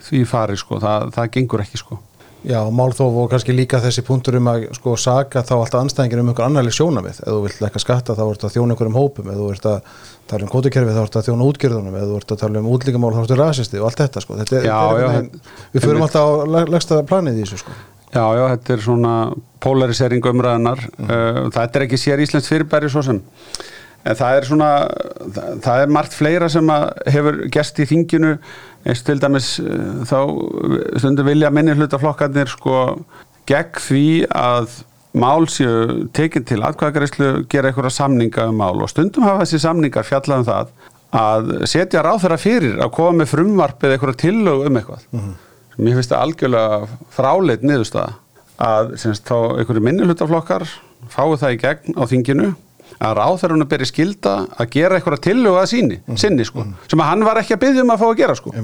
því fari sko, það, það gengur ekki sko Já, málþóf og kannski líka þessi punktur um að sko saga þá alltaf anstæðingin um einhver annarlega sjónamið. Ef þú vilt lekka skatta þá ert að þjóna einhverjum hópum, ef þú ert að tala um kótukerfi þá ert að þjóna útgjörðunum, ef þú ert að tala um útlíkamál þá ert að rasisti og allt þetta sko. Þetta Já, þetta er já, við förum alltaf á legsta planið í þessu sko. Já, já, þetta er svona polarisering umræðanar uh, þetta er ekki sér Íslands fyrirbæri svo sem. En það er svona það, það er margt fleira sem hefur gerst í þinginu. Eins til dæmis uh, þá stundum vilja minni hlutaflokkarnir sko gegn því að mál séu tekin til atkvæðagreyslu gera einhverja samninga um mál. Og stundum hafa þessi samningar fjallað um það að setja ráþara fyrir að koma með frumvarp eða einhverja tillög um eitthvað. Sem ég finnst það algjörlega fráleit niðurstaða að semst, þá einhverju minnihlutaflokkar fái það í gegn á þinginu að ráþærunum beri skilda að gera einhverja tillögu að síni, sinni sko, sem að hann var ekki að byggja um að fá að gera sko.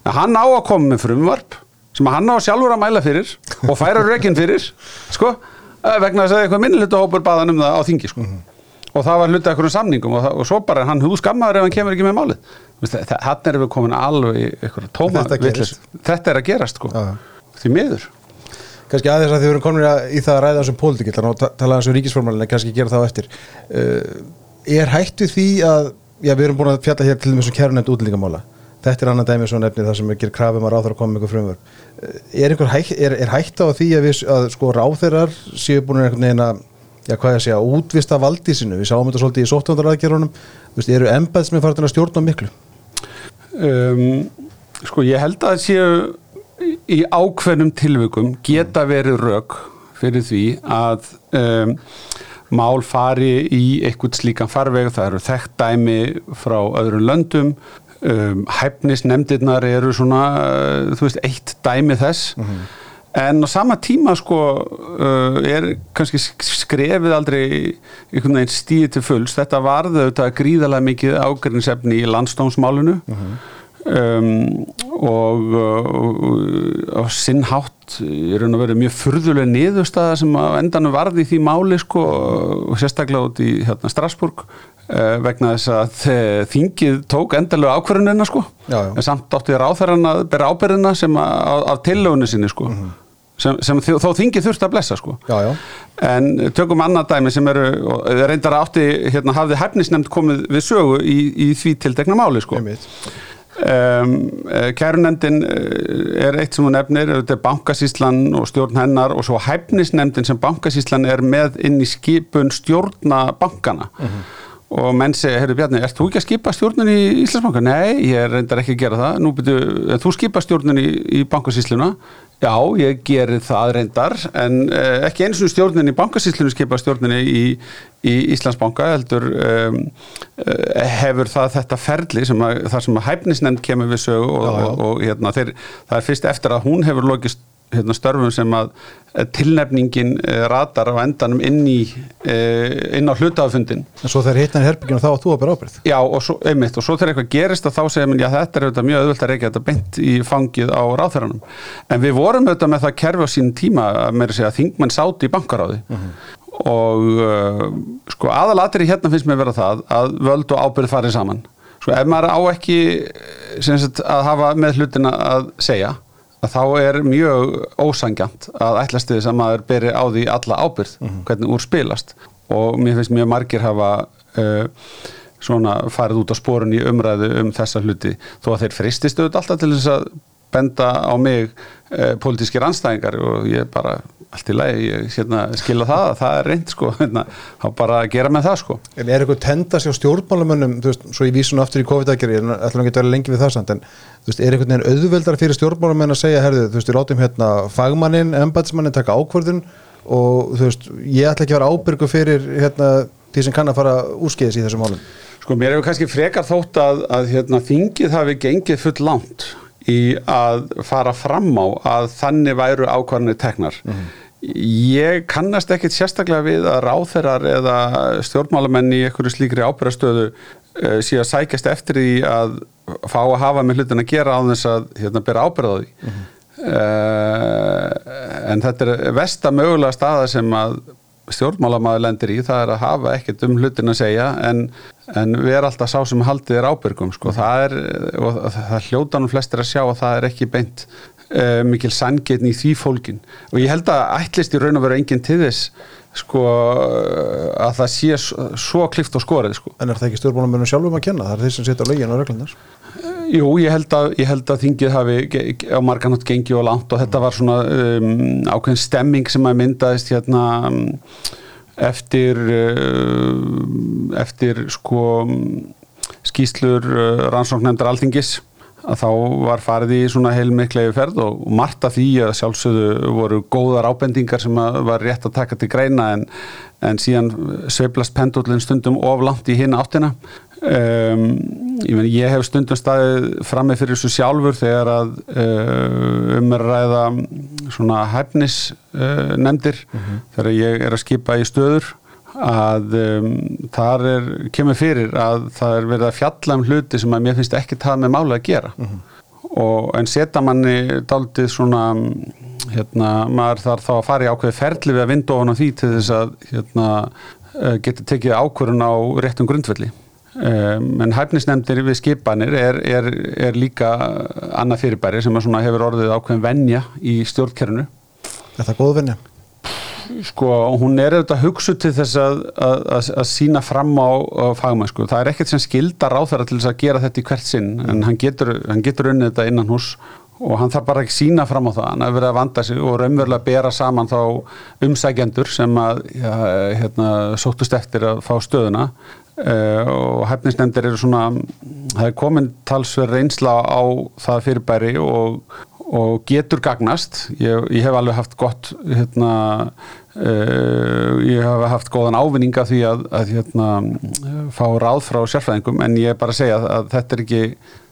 Að hann á að koma með frumvarp sem að hann á sjálfur að mæla fyrir og færa rekin fyrir sko, eh, vegna þess að einhver minnihlutahópur baðan um það á þingi sko. og það var hluti af einhverjum samningum og, það, og svo bara hann húskammaður ef hann kemur ekki með málið Þannig erum við komin alveg í eitthvað tóma Þetta vitleysu. Þetta er að gerast sko. Því miður. Kannski aðeins að þið vorum komin í það að ræða þessum pólitík þannig að ta- tala þessum ríkisformálin en kannski gera það á eftir. Uh, er hættu því að já, við erum búin að fjalla hér til þessum kærunend útlendingamála. Þetta er annan dæmi svo nefnir það sem gerir krafum að ráþara koma eitthvað frumvör uh, er, hæ, er, er hætta á því að, við, að sko ráþeirar séu búin einhvern veginn að já, hvað ég að segja, útvista valdi sinu við sáum þetta svolítið í sóttvandaræðgerunum eru embæðsmið farin að stjórna miklu um, Sko ég held að séu í- ákveðnum tilvikum geta verið rök fyrir því að um, mál fari í eitthvað slíkan farveg, það eru þekkt dæmi frá öðrum löndum. Um, hæfnisnefndirnar eru svona, uh, þú veist, eitt dæmi þess en á sama tíma sko uh, er kannski sk- skrefið aldrei einhvern veginn stíði til fulls. Þetta varðu auðvitað gríðarlega mikið ágrinnsefni í landstómsmálinu um, og uh, á sinn hátt í raun og verið mjög furðulega niðurstaða sem á endanum varði í því máli sko og sérstaklega út í hérna Strasburg uh, vegna þess að eh, þingið tók endalega ákvörunina sko. Já, já. en samt átti ráþæran að bera ábyrðina sem að, af, af tillögunni sinni sko sem, sem þó þingið þurfti að blessa sko já, já, En tökum annað dæmi sem eru, og reyndar átti, hérna hafði hæfnisnefnd komið við sögu í, í því tildekna máli sko. Um, kærunefndin eh, er eitt sem hún nefnir, þetta er bankasíslan og stjórn hennar og svo hæfnisnefndin sem bankasíslan er með inn í skipun stjórna bankana og menn segja, heyrðu Bjarni, ert þú ekki að skipa stjórnun í Íslandsbanka? Nei, ég reyndar ekki að gera það, nú byrju, þú skipa stjórnun í, í bankasísluna? Já, ég geri það reyndar, en uh, ekki eins og stjórnun í bankasíslunu skipa stjórnunni í, í Íslandsbanka, heldur um, hefur það þetta ferli sem að, þar sem að hæfnisnefnd kemur við sögu og, Já, já. og, og hérna, þeir, það er fyrst eftir að hún hefur lokist hérna, störfum sem að eh, tilnefningin uh, ratar á endanum inn í uh, inn á hlutafundin en svo þegar hittan herbygginu þá átt þú að bera ábyrð Já, og svo, einmitt, og svo þegar eitthvað gerist að þá segja mér, já þetta er auðvitað mjög auðvöld að reykja þetta beint í fangið á ráþæranum en við vorum auðvitað með það kerfi á sín tíma að meira segja að þingmenn sátt í bankaráði. Og uh, sko aðalatri hérna finnst mér vera það að völd og ábyrð farið saman. Sko ef maður á ekki sagt, að hafa með hlutina að segja að þá er mjög ósangjant að ætlast þess að maður beri á því alla ábyrð, hvernig úr spilast. Og mér finnst mjög margir hafa uh, svona farið út á spórun í umræðu um þessa hluti. Þó að þeir fristist auðvitað alltaf til þess að benda á mig uh, pólitískir anstæðingar og ég bara allt í lagi, ég hérna, skila það að það er reynd sko, *laughs* hérna, þá bara að gera með það sko En er eitthvað tendast hjá stjórnmálamönnum, þú veist, svo ég vísun aftur í COVID-aðgerri, ég ætlum ekki að vera lengi við það samt, en þú veist, er einhvern veginn auðveldar fyrir stjórnmálamenn að segja, herðu, þú veist, við látum hérna fagmannin, embætismannin taka ákvörðun og þú veist, ég ætla ekki að vera ábyrgu fyrir hérna því sem kann að fara úrskeiðis í þessum málum. Sko mér hefur kannski frekar þótt að, að hérna, þingið hafi gengið full langt í að fara fram á að þannig væru ákvarðanir teknar. Ég kannast ekkit sérstaklega við að ráþerar eða stjórnmálamenn í einhverju slíkri ábyrðastöðu uh, sé að sækjast eftir því að fá að hafa með hlutin að gera á þess að hérna, bera ábyrða því. Uh, en þetta er versta mögulega staða sem að stjórnmálamaður lendir í, það er að hafa ekkert um hlutin að segja en, en vera alltaf sá sem haldið er ábyrgum sko. það er, það hljóta nú flestir að sjá að það er ekki beint uh, mikil sangetni í því fólkin og ég held að ætlist í raun og veru enginn til þess sko að það sé svo, klift og skorið sko. En er það ekki stjórnmálamönnum sjálfum að kenna? Það er þeir sem setja lögin og reglundar. Jú, ég held að, ég held að þingið hafi á marganátt gengið og langt og þetta var svona um, ákveðin stemming sem að myndaðist hérna um, eftir uh, eftir sko um, skýslur uh, rannsóknefndar alþingis að þá var farið í svona heilmiklegi ferð og margt af því að sjálfsögðu voru góðar ábendingar sem var rétt að taka til greina en, en síðan sveiflast pendullin stundum of langt í hinn áttina. Um, ég, meni, ég hef stundum staðið frammi fyrir þessu sjálfur þegar að uh, um er að ræða svona hæfnis uh, nefndir þegar ég er að skipa í stöður að um, þar er, kemur fyrir að það er verið að fjalla um hluti sem að mér finnst ekki það með máli að gera. Og en setja manni daldið svona hérna, maður þarf þá að fara í ákveði ferli við að vinda ofan á því til þess að hérna, eh, geta tekið ákvörun á réttum grundvelli. Um, en hæfnisnefndir við skipanir er, er, er líka annað fyrirbæri sem hefur orðið ákveðin venja í stjórnkerfinu. Er það góð venja? Sko, hún er auðvitað hugsu til þess að, að, að, að sína fram á, á fagmennsku. Það er ekkert sem skildar á þeirra til þess að gera þetta í hvert sinn en hann getur, hann getur unnið þetta innan hús og hann þarf bara ekki sína fram á það. Hann hefur verið að vanda sig og raunverulega bera saman þá umsækjendur sem að ja, hérna, sóttust eftir að fá stöðuna. Uh, og hefnisnefndir eru svona það er komin talsverð reynsla á það fyrirbæri og, og getur gagnast. Ég, ég hef alveg haft gott hérna, uh, ég hef haft góðan ávinninga því að, að hérna, fá ráð frá sérfræðingum en ég er bara að segja að þetta er ekki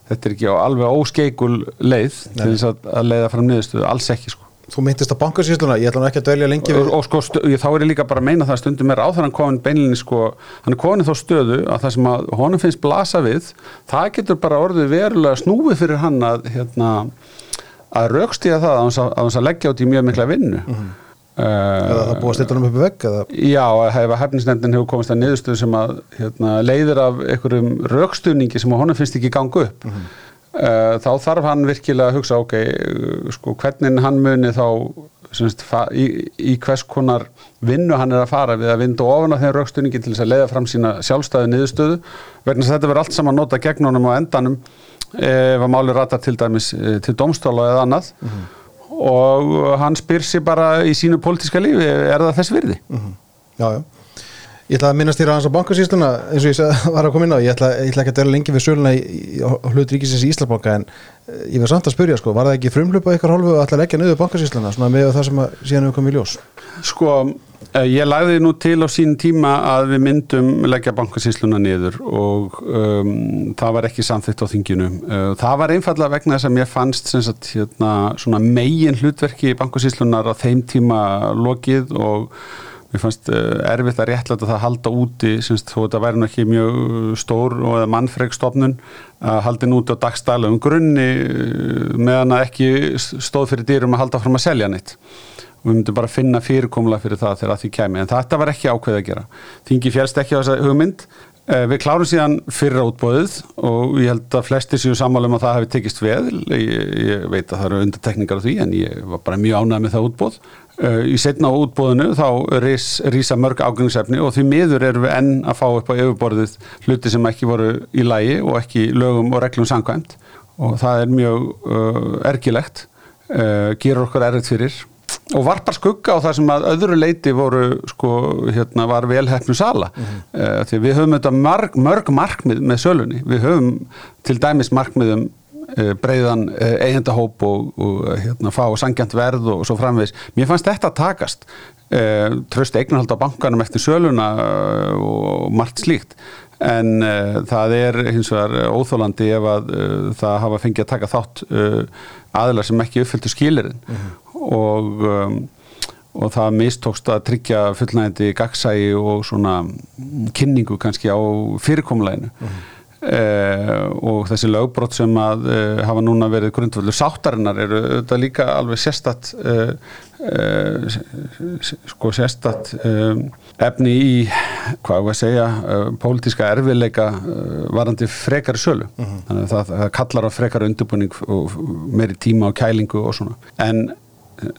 þetta er ekki alveg óskeikul leið Nei. til þess að, að leiða fram niðurstuðu, alls ekki sko Þú myndist á bankasýsluna, ég ætla nú ekki að dölja lengi við... Og, og sko, þá er ég líka bara að meina það stundum er áþarann komin beinlinni sko, hann er komin þá stöðu að það sem að honum finnst blasa við, það getur bara orðið verulega snúið fyrir hann að, hérna, að raukstíða það að hans að leggja át í mjög mikla vinnu. Mm -hmm. Uh, eða það búið að stilla um uppi vegg? Eða? Já, að hefnisnefndin hefur komist að niðurstöðu sem að hérna, leiðir af einhverjum raukstuðningi sem honum finnst ekki ganga upp. Mm -hmm. Eh, þá þarf hann virkilega að hugsa ok, eh, sko hvernig hann muni þá semst, í, í hvers konar vinnu hann er að fara við að vinda ofan á þeim raukstunningi til þess að leiða fram sína sjálfstæði niðurstöðu vegna þess að þetta verður allt saman nota gegn honum á endanum ef að máli rata til dæmis eh, til domstóla eða annað mm -hmm. Og hann spyr sér bara í sínu pólitíska lífi, er það þess virði? Mm -hmm. Já, já Ég ætla að minnast þér að hans á bankasýsluna eins og ég *laughs* var að koma inn á, ég ætla, ég ætla ekki að dela lengi við söluna í, hlut ríkisins í Íslabanka en eh, ég var samt að spyrja sko, var það ekki frumlupa ykkar hálfu að ætla að leggja niður bankasýsluna svona með það sem að síðan hefur komið í ljós? Sko, ég lagði nú til á sín tíma að við myndum leggja bankasýsluna niður og um, það var ekki samþitt á þinginu. Uh, það var einfallega vegna þess að mér fannst sagt, hérna, megin hlutverki bankasýslunar á þeim tíma lokið og mér fannst uh, erfitt að réttlæta það að halda úti semst, þó þetta væri náttúrulega ekki mjög stór og mannfregstofnun að halda núti á dagstæla um grunni meðan að ekki stóð fyrir dýrum að halda fram að selja neitt og við myndum bara finna fyrirkomla fyrir það þegar það kemi en þetta var ekki ákveð að gera. Þingi fjælst ekki á þessa hugmynd. Uh, við klárum síðan fyrir átbóðið og ég held að flestir séu sammála um að það hefði tekist veð ég, ég veit að það eru undartekningar á því en ég var bara mjög ánæg með það útbóð Uh, í setna á útbóðinu þá rísa mörg ágæðingsefni og því miður erum við enn að fá upp á yfirborðið hluti sem ekki voru í lægi og ekki lögum og reglum sangvæmt og það er mjög uh, ergilegt, uh, gerur okkur erriðt fyrir og varpar skugga á það sem að öðru leiti voru sko hérna var velhæfnu sala mm -hmm. því við höfum þetta marg, mörg markmið með sölunni, við höfum til dæmis markmiðum Eh, breiðan eh, eigendahóp og, og hérna, fá sangjant verð og svo framvegs. Mér fannst þetta takast tröst eignarhald á bankanum eftir söluna og margt slíkt en uh, það er hins vegar óþólandi ef að uh, það hafa fengið að taka þátt uh, aðlar sem ekki uppfylltu skýlirinn mm -hmm. Og, um, og það mistókst að tryggja fullnægandi gagsægi og svona kynningu kannski á fyrirkomleginu mm -hmm. Uh, og þessi lögbrot sem að uh, hafa núna verið grundvöldu sáttarinnar eru þetta líka alveg sérstatt uh, sko sérstatt efni í hvað við að segja pólitíska erfiðleika varandi frekari sölu -huh. Mhm. þannig að það, það kallar á frekari undirbúning og meiri tíma og kælingu og svona en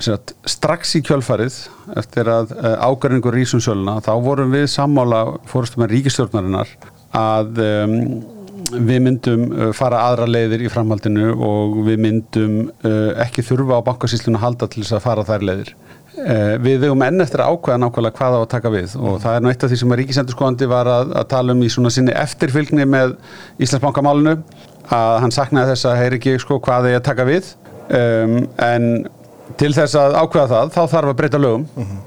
Sagt, strax í kjölfarið eftir að ágæringur Rísunsöluna þá vorum við sammála fórstum með ríkistjórnarinnar að um, við myndum uh, fara aðra leiðir í framhaldinu og við myndum uh, ekki þurfa á bankasýslinu að halda til þess að fara þær leiðir. Við vegum enn eftir að ákvæða nákvæmlega hvað á að taka við og það er nú eitt af því sem að Ríkisendurskóðandi var að, að tala um í svona sinni eftirfylgni með Íslandsbankamálinu að hann saknaði þess að heyri ekki sko hvað er að taka við um, en til þess að ákvæða það þá þarf að breyta lögum uh -huh.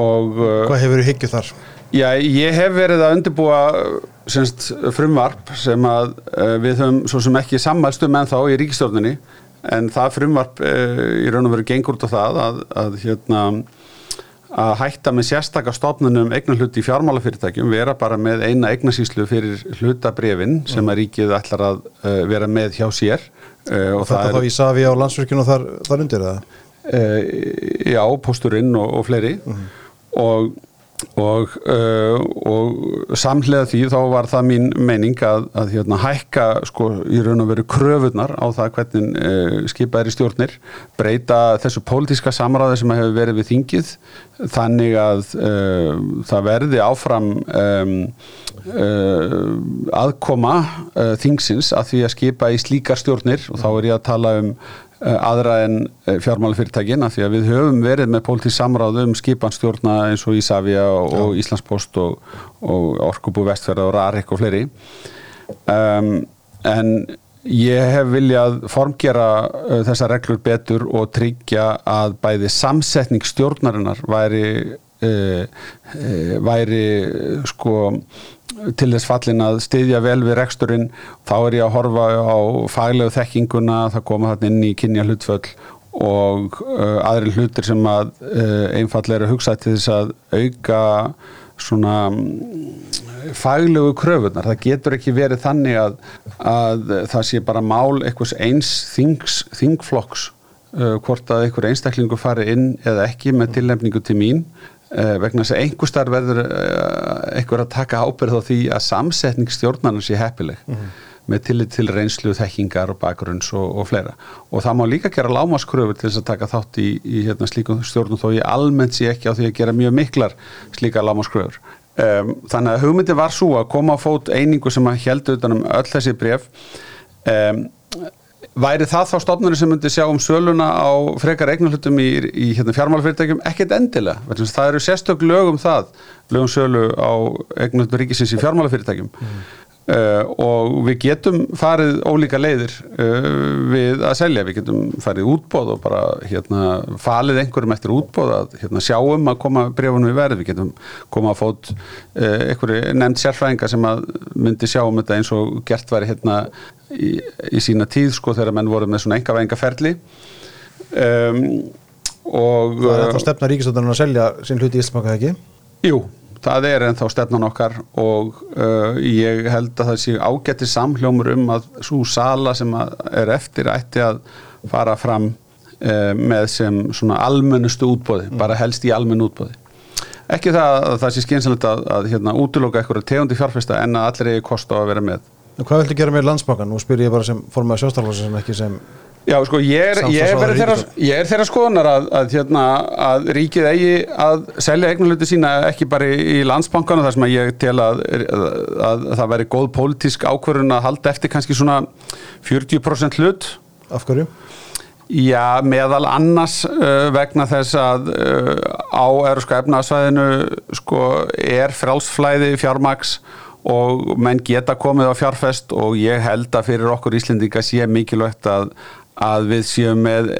og, Hvað hefur þið hyggjuð þar? Já, ég hef verið að undirbúa semst, frumvarp sem að uh, við höfum svo sem ekki sammælstum en þá í ríkistjórnini en það frumvarp uh, í raun og veru gengur út á það að, að, hérna, að hætta með sérstakar stofnunum eignar hluti í fjármálafyrirtækjum vera bara með eina eignarsýslu fyrir hlutabrefin sem að ríkið ætlar að uh, vera með hjá sér og, og þetta þá í Savi á landsverkinu þar, þar undir það? Já, posturinn og, og fleiri -huh. og og, uh, og samlega því þá var það mín meining að, að hérna, hækka sko í raun og veru kröfunar á það hvernig uh, skipað er í stjórnir breyta þessu pólitíska samráði sem hefur verið við þingið þannig að uh, það verði áfram um, aðkoma þingsins að því að skipa í slíkar stjórnir og þá er ég að tala um Eh, aðra en eh, fjármálafyrirtækin af því að við höfum verið með pólitísk samráð um skipanstjórna eins og Ísafja og, Íslandspost og, og Orkubú Vestferða og Rarik og fleiri. Um, en ég hef viljað formgera uh, þessa reglur betur og tryggja að bæði samsetning stjórnarinnar væri uh, uh, væri sko til þess fallin að styðja vel við reksturinn, þá er ég að horfa á faglegu þekkinguna, það koma þarna inn í kynja hlutföll og uh, aðri hlutir sem að uh, einfallega er að hugsa til þess að auka svona um, faglegu kröfunar. Það getur ekki verið þannig að, að það sé bara mál eitthvað eins þings, þingflokks uh, hvort að einhver einstaklingu fari inn eða ekki með tilnefningu til mín vegna þess að einhver starf verður uh, einhver að taka ábyrð á því að samsetning stjórnarnar sé heppileg mm -hmm. með tillit til reynslu, þekkingar og bakgrunns og, og fleira. Og það má líka gera lámaskröfur til þess að taka þátt í, í hérna, slíkum stjórnum þó ég almennt sé ekki á því að gera mjög miklar slíka lámaskröfur um, þannig að hugmyndi var svo að koma á fót einingu sem að heldu utanum öll þessi bref um, Væri það þá stofnunni sem myndi sjá um söluna á frekar eignarhlutum í, í hérna, fjármálafyrirtækjum? Ekkert endilega. Það eru sérstök lögum það, lögum sölu á eignarhlutum ríkisins í fjármálafyrirtækjum. Mm. Uh, og við getum farið ólíka leiðir uh, við að selja, við getum farið útbóð og bara hérna falið einhverjum eftir útbóð að hérna, sjáum að koma brefunum í verð, við getum koma að fót uh, einhverju nefnd sérfræðinga sem að myndi sjá um þetta eins og gert væri hérna í, í sína tíð sko þegar menn voru með svona enga venga ferli um, og Það er þá stefna ríkistöndunum að selja sín hluti í Íslandsbanka ekki? Jú það er ennþá stefnan okkar og uh, ég held að það sé ágætti samhljómur um að svo sala sem er eftir ætti að fara fram uh, með sem svona almennustu útbóði, mm. bara helst í almennu útbóði. Ekki það að það sé skynsalegt að, að hérna, útloka eitthvað tegundi fjárfesta en að allir eigi kost á að vera með. Hvað viltu gera með landsbákan? Nú spyr ég bara sem formað sjóstaflóðsins sem ekki sem Já, sko, ég er, ég er, þeirra, ég er þeirra skoðunar að, að, hérna, að ríkið eigi að selja eignarluti sína ekki bara í landsbankana þar sem ég tel að, að það veri góð pólitísk ákverðun að halda eftir kannski svona 40% hlut. Af hverju? Já, meðal annars uh, vegna þess að uh, á Európska efnaðsvæðinu sko, er frálsflæði fjármaks og menn geta komið á fjárfest og ég held að fyrir okkur Íslendinga sé mikilvægt að að við séum með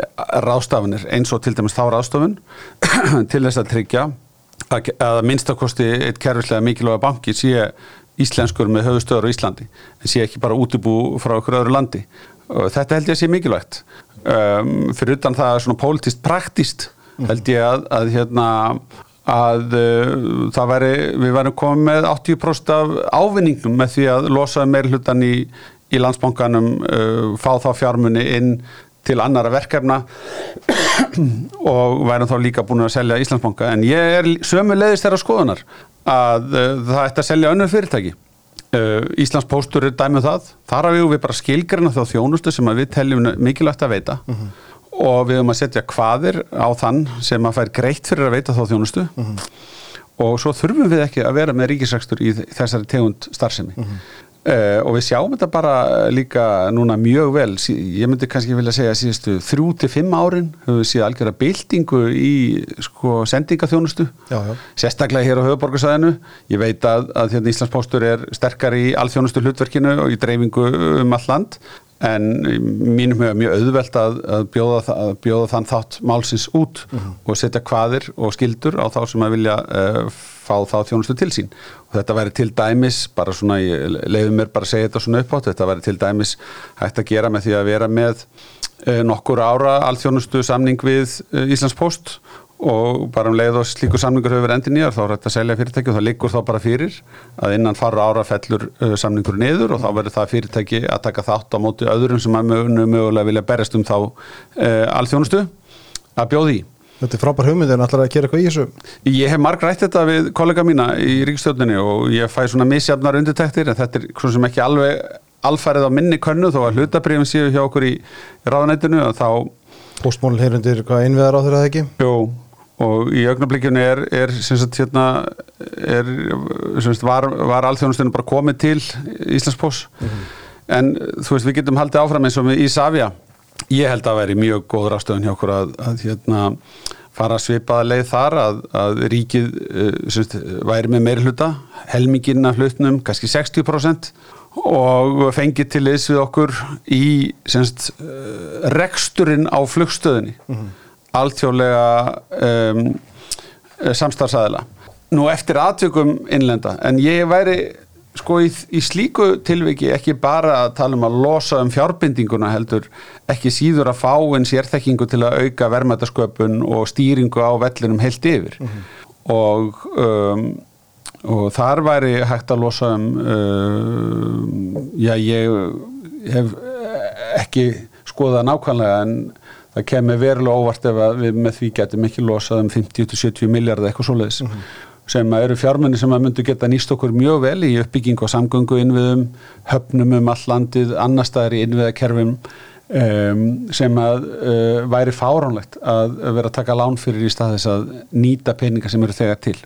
rástafunir eins og til dæmis þá rástafun *clears throat* til þess að tryggja að, að minnstakosti eitt kerfislega mikilvæga banki sé íslenskur með höfustöður á Íslandi en sé ekki bara útibú frá okkur öðru landi. Og þetta held ég að sé mikilvægt. Um, fyrir utan það svona pólitist praktíst held ég að, að hérna að uh, það væri, við værum komið með 80% af ávinningum með því að losa meir hlutan í í landsbankanum uh, fá þá fjármunni inn til annara verkefna *clears throat* og værum þá líka búin að selja Íslandsbanka en ég er sömu leiðist þeirra skoðunar að uh, það ætti að selja önnur fyrirtæki uh, Íslandspóstur er dæmið um það þar að við bara skilgrana þá þjónustu sem við teljum mikilvægt að veita uh mhm. -huh. og við höfum að setja hvaðir á þann sem að fær greitt fyrir að veita þá þjónustu -huh. Mhm. og svo þurfum við ekki að vera með ríkisrækstur í þessari tegund starfsemi mhm. Uh, og við sjáum þetta bara líka núna mjög vel, ég myndi kannski vilja segja síðustu þrjú til fimm árin höfum við síðan algjörða byltingu í sko sendingaþjónustu. Já, já. sérstaklega hér á höfuborgarsæðinu ég veit að, að hérna Íslandspostur er sterkar í alþjónustu hlutverkinu og í dreifingu um all land en mínum hefur mjög auðvelt að, að, bjóða, að bjóða þann þátt málsins út uh mhm. -huh. og setja hvaðir og skildur á þá sem að vilja uh, fá þá þjónustu til sín og þetta væri til dæmis, bara svona leiðum mér bara að segja þetta svona upp átt, þetta væri til dæmis hægt að gera með því að vera með uh, nokkur ára alþjónustu samning við Íslands Post og bara um leið og slíku samningur hefur verið endin nýjar þá er þetta að selja fyrirtæki og það liggur þá bara fyrir að innan fara ára fellur uh, samningur niður og þá verður það fyrirtæki að taka þátt á móti öðrum sem að mögulega vilja berjast um þá uh, alþjónustu að bjóði í. Þetta er frábær hugmynd en allar að gera eitthvað í þessu? Ég hef marg rætt þetta við kollega mína í ríkstjórninni og ég fæ svona misjafnar undirtektir en þetta er svona sem ekki alveg alfærið á minni könnu þó að hlutabrifin séu hjá okkur í, ráðanættinu og þá Póstmólinn hefur undir hvað innviðar á þeirra það ekki? Jú, og í augnablikjunni er, er sagt hérna er, sagt, var, var alþjónustunum bara komið til Íslandspós en þú veist við getum haldið áfram eins og með Ísafja ég held að veri mjög góð rástöðun hjá okkur að, að hérna fara að svipaða leið þar að, að ríkið uh, semst, væri með meiri hluta helminginn af hlutnum, kannski 60% og fengið til þess við okkur í semst, uh, reksturinn á flugstöðinni alþjóðlega um, samstarfsæðila nú eftir aðtökum innlenda en ég væri sko í, í slíku tilviki ekki bara að tala um að losa um fjárbindinguna heldur ekki síður að fá en sérþekkingu til að auka verðmætasköpun og stýringu á vellinum heilt yfir. Og um, og þar væri hægt að losa um uh, já ég hef ekki skoðað nákvæmlega en það kemur verulega óvart ef við með því getum ekki losað um 50-70 miljardar eitthvað svoleiðis. Sem að eru fjármenni sem að myndu geta nýst okkur mjög vel í uppbygging og samgöngu innviðum, höfnum um all landið, annar staðar í innviðakerfum um, sem að uh, væri fáránlegt að vera að taka lán fyrir í stað þess að nýta peninga sem eru þegar til.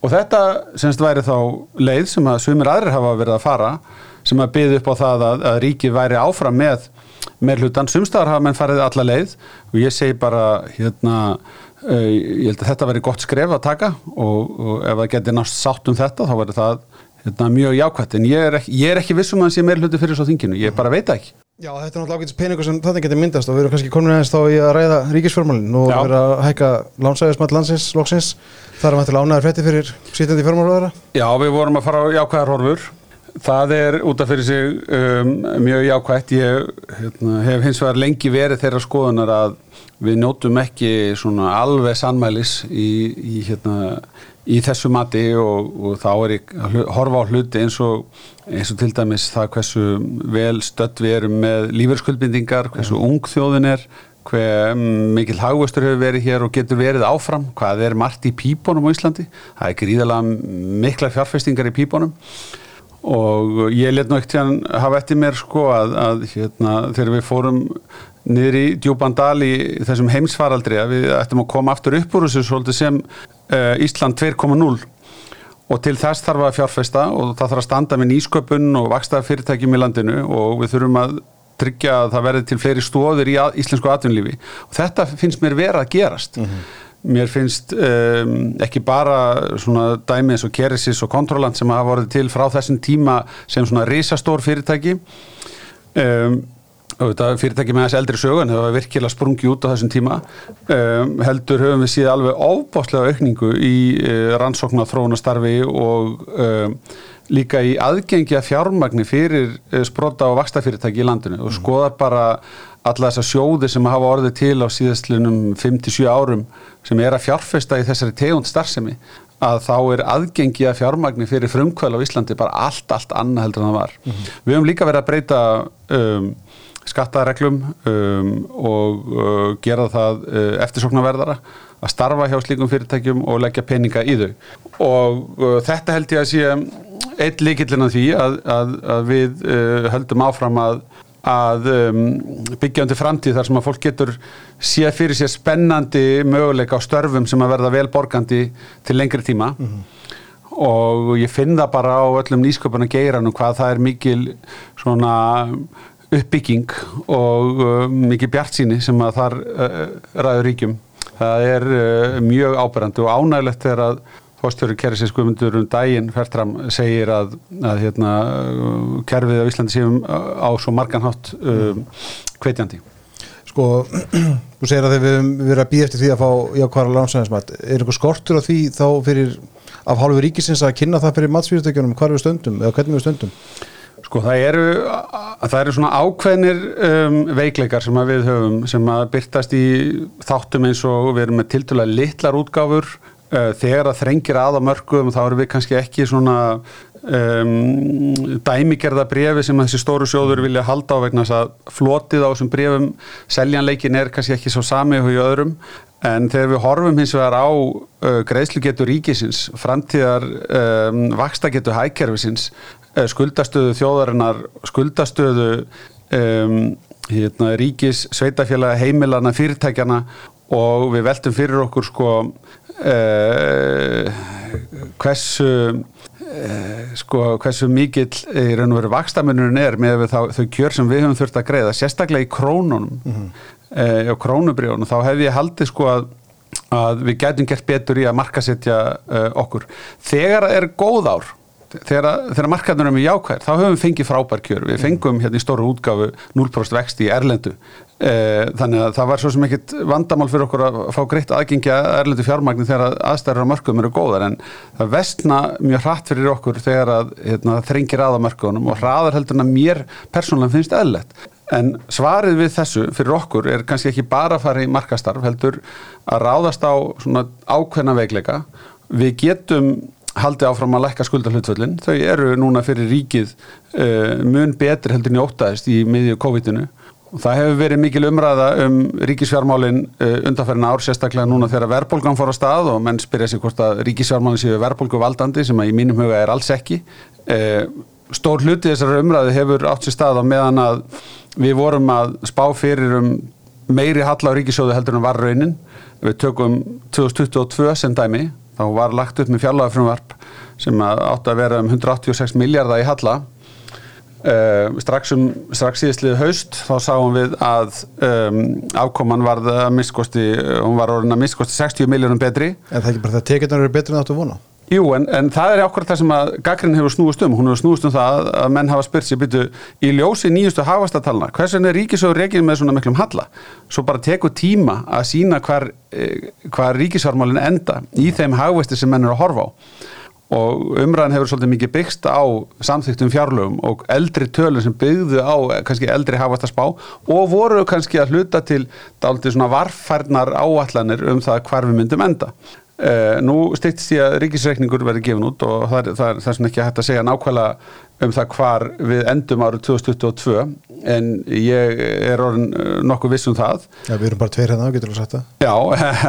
Og þetta semst væri þá leið sem að sumir aðrir hafa verið að fara sem að byggja upp á það að, að ríkið væri áfram með með hlutan, sumstaðar hafa menn farið alla leið og ég segi bara hérna uh, ég held að þetta veri gott skref að taka og, og ef það getur nátt sátt um þetta þá verður það hérna, mjög jákvæmt en ég er ekki, ég er ekki vissum að það sé meir hluti fyrir svo þinginu, ég bara veit ekki. Já, þetta er náttúrulega ágætis peningur sem þetta getur myndast og við erum kannski komin aðeins þá í að ræða ríkisfjármálin. Og við erum að hækka lánsæðismat landsins, loksins. Það er vantilega ánæður fætti fyrir sýtandi fjármálraðara Já, við vorum að fara á jákvæðar horfur það er út af fyrir sig um, mjög jákvætt. Ég hérna, hef hins vegar lengi verið þeirra skoðunar að við nótum ekki svona alveg sannmælis í, í, hérna, í þessu mati og, og þá er ég að horfa á hluti eins og, eins og til dæmis það hversu vel stödd við erum með lífeyrskuldbindingar, hversu ung þjóðin er hver mikil hagvöstur hefur verið hér og getur verið áfram hvað er margt í pípunum á Íslandi. Það er gríðalega mikla fjárfestingar í pípunum og ég let nú ekkert hérna hafa eftir mér sko að, að hérna, þegar við fórum niður í djúbandal í þessum heimsfaraldri að við ættum að koma aftur upp úr þessu sem uh, Ísland 2.0 og til þess þarf að fjárfesta og það þarf að standa með nýsköpun og vaksta fyrirtækjum í landinu og við þurfum að tryggja að það verði til fleiri stóðir í íslensku atvinnlífi og þetta finnst mér vera að gerast mér finnst um, ekki bara svona dæmi eins og Keresis og Controlant sem hafa vorið til frá þessum tíma sem svona risastór fyrirtæki. Um, fyrirtæki með þessi eldri sögun það var virkilega sprungi út á þessum tíma. Um, heldur höfum við síðan alveg óbáslega aukningu í uh, rannsóknar þróunastarfi og líka í aðgengi að fjármagni fyrir uh, sprota og vakstafyrirtæki í landinu og skoðar bara alla þessa sjóði sem hafa orðið til á síðastlunum 5-7 árum sem er að fjárfesta í þessari tegund starfsemi að þá er aðgengi að fjármagni fyrir frumkvæl á Íslandi bara allt, allt annað heldur en það var. Við höfum líka verið að breyta um, skattareglum um, og uh, gera það uh, eftirsóknarverðara að starfa hjá slíkum fyrirtækjum og leggja peninga í þau. Og uh, þetta held ég að sé eitt líkillin að því að, að, að við uh, höldum áfram að að um, byggja undir framtíð þar sem að fólk getur séð fyrir sér spennandi möguleika á störfum sem að verða vel borgandi til lengri tíma. Og ég finn það bara á öllum nýsköpuna geiranum hvað það er mikil svona uppbygging og uh, mikil bjartsýni sem að þar uh, ræður ríkjum. Það er uh, mjög áberandi og ánægilegt þegar að Fórstjóri Kerisins Guðmundur um daginn fertram segir að, að hérna, kerfið á Íslandi séum á svo margan hátt um, hvetjandi. Sko, *clears throat* þú segir að þegar við höfum verið að býja eftir því að fá jákværa lánsæðismat er einhver skortur á því þá fyrir af hálfu ríkisins að kynna það fyrir matsfyrirtækjunum hvar við stöndum eða hvernig við stöndum? Sko það eru, það eru svona ákveðnir um, veikleikar sem við höfum sem að byrtast í þáttum eins og við erum með tildulega litlar útgáfur þegar að þrengir að á mörgum þá erum við kannski ekki svona um, dæmigerða brefi sem þessi stóru sjóður vilja halda á vegna þess að flotið á þessum brefum seljanleikin er kannski ekki svo sami og í öðrum. En þegar við horfum hins vegar á uh, greiðslugetu ríkisins framtíðar um, vakstagetu hækerfisins uh, skuldastöðu þjóðarinnar skuldastöðu um, hérna, ríkis, sveitafélaga, heimilana, fyrirtækjana og við veltum fyrir okkur sko uh, hversu uh, sko hversu mikill í raun og veru vakstamunurinn er með þá, þau kjör sem við höfum þurft að greiða sérstaklega í krónunum mm -hmm. uh, og krónubrjónum, þá hef ég haldið sko að að við getum gert betur í að markasetja okkur. Þegar er góð ár þegar, þegar markaðnur er jákvæðir þá höfum við fengið frábær kjör við fengum hérna í stóru útgafu 0% vexti í Erlendu þannig að það var svo sem ekkit vandamál fyrir okkur að fá greitt aðgengja Erlendu fjármagnin þegar aðstæður á mörgum eru góðar en það vestna mjög hratt fyrir okkur þegar að hérna, þrengir aða mörgunum og hraðar heldur en að mér persónulega finnst eðlert En svarið við þessu fyrir okkur er kannski ekki bara að fara í markastarf, heldur að ráðast á svona ákveðna veikleika. Við getum haldi áfram að lækka skuldarhlutvöldin þau eru núna fyrir ríkið uh, mun betri heldur njótaðist í miðju COVID-inu. og það hefur verið mikil umræða um ríkisfjármálin uh, undanferðin ár sérstaklega núna þegar verðbólgan fór á stað og menn spyrja sig hvort að ríkisfjármálin séu verðbólgu valdandi sem að í mínum huga er alls ekki. Uh, stór hluti þessar umræði hefur átt sér stað á meðan að við vorum að spá fyrir um meiri halla á ríkisjóðu heldur en var raunin við tökum 2022 sem dæmi. Þá var lagt upp með fjárlagafrumvarp sem átti að vera um 186 miljardar í halla uh, strax, um, strax síðastlið haust þá sáum við að um, afkoman var að miskosti hún var orðin að miskosti 60 miljardum betri En það er ekki bara það að tekjurnar eru betri en áttu vona? Jú, en, en það er ákvæmt það sem að gaggrinn hefur snúist um, hún hefur snúist um það að menn hafa spyrt sér byrju í ljósi nýjustu hafastartalna, hvers vegna er ríkisögur reygin með svona miklum halla? Svo bara teku tíma að sína hvar, eh, hvar ríkisvarmálinn enda í þeim hafvesti sem menn eru að horfa á og umræðan hefur svolítið mikið byggst á samþyktum fjárlögum og eldri tölur sem byggðu á kannski eldri hafastarspá og voru kannski að hluta til dálítið svona varfærnar áallanir um það hvar við myndum enda. Uh, nú styrtist ég að ríkisreikningur verði gefin út og það er, það er, það er svona ekki hægt að segja nákvæmlega um það hvar við endum árið 2022 en ég er orðin eh, nokkuð viss um það. Já, við erum bara tveir hérna, getur þú sagt það? Já,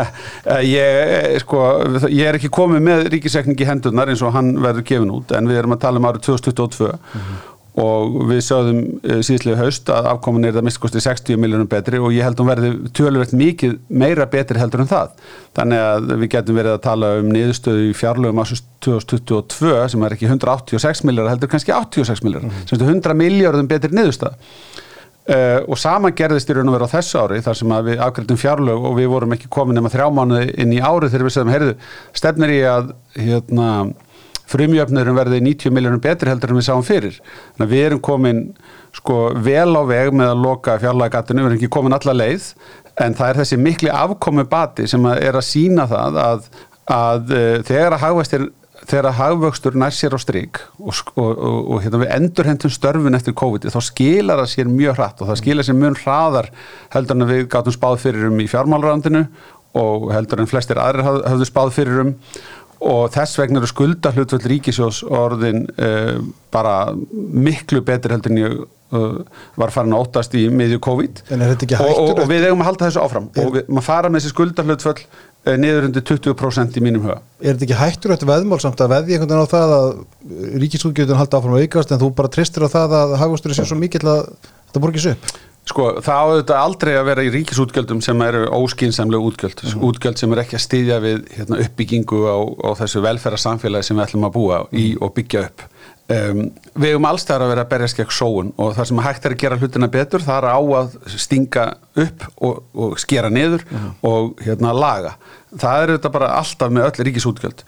*laughs* ég, sko, ég er ekki komið með ríkisreikning í hendunar eins og hann verður gefin út en við erum að tala um árið 2022 mm -hmm og við sáðum eh, síðslega haust að afkomin er það mistkosti 60 miljónum betri og ég held að hún verði tölverkt mikið meira betri heldur en það þannig að við getum verið að tala um niðurstöðu í fjárlögum ásins 2022 sem er ekki 186 miljónar heldur kannski 86 miljónar mm -hmm. sem er 100 miljórum betri niðurstöða uh, og sama gerðist í raun og veru á þessu ári þar sem við afgrættum fjárlög og við vorum ekki komin nema þrjá mánu inn í ári þegar við segðum, heyrðu, stefnir í að hérna frumjöfnurum verði 90 miljónum betri heldur en við sáum fyrir. Þannig að við erum komin sko vel á veg með að loka fjarlagagatinu, við erum ekki komin alla leið en það er þessi mikli afkomi bati sem að er að sína það að, að uh, þegar að hagvextir þegar að hagvöxtur nær sér á stryk og, og, og, hérna, við endur hendum störfun eftir COVID þá skilar það sér mjög hratt og það skilar sér mjög hraðar heldur en við gátum spáð fyrir um í fjármálrandinu og heldur en flestir aðrir hafðu spáð fyrir um og þess vegna eru skulda hlutvöld ríkisjós orðin uh, bara miklu betur heldur en ég uh, var farin að óttast í miðju COVID. Og, og, og við eigum að halda þessu áfram. Er, og við, maður fara með þessi skulda hlutvöld uh, niður undir 20% í mínum huga. Er þetta ekki hættur eftir veðmál samt að veði einhvern veginn á það að ríkisútgjöldun halda áfram að veikast en þú bara tristir á það að hagvastur er sér svo mikil að þetta borgis upp Sko það áður aldrei að vera í ríkisútgjöldum sem eru óskinsamlega útgjöld, mm -hmm. útgjöld sem er ekki að styðja við hérna, uppbyggingu á, á þessu velferðarsamfélagi sem við ætlum að búa í mhm. og byggja upp. Um, við hefum allstæðar að vera að berjast gegn sóun og það sem hægt er að gera hlutina betur það er á að stinga upp og, og skera niður mm -hmm. og hérna laga. Það er þetta bara alltaf með öll ríkisútgjöld.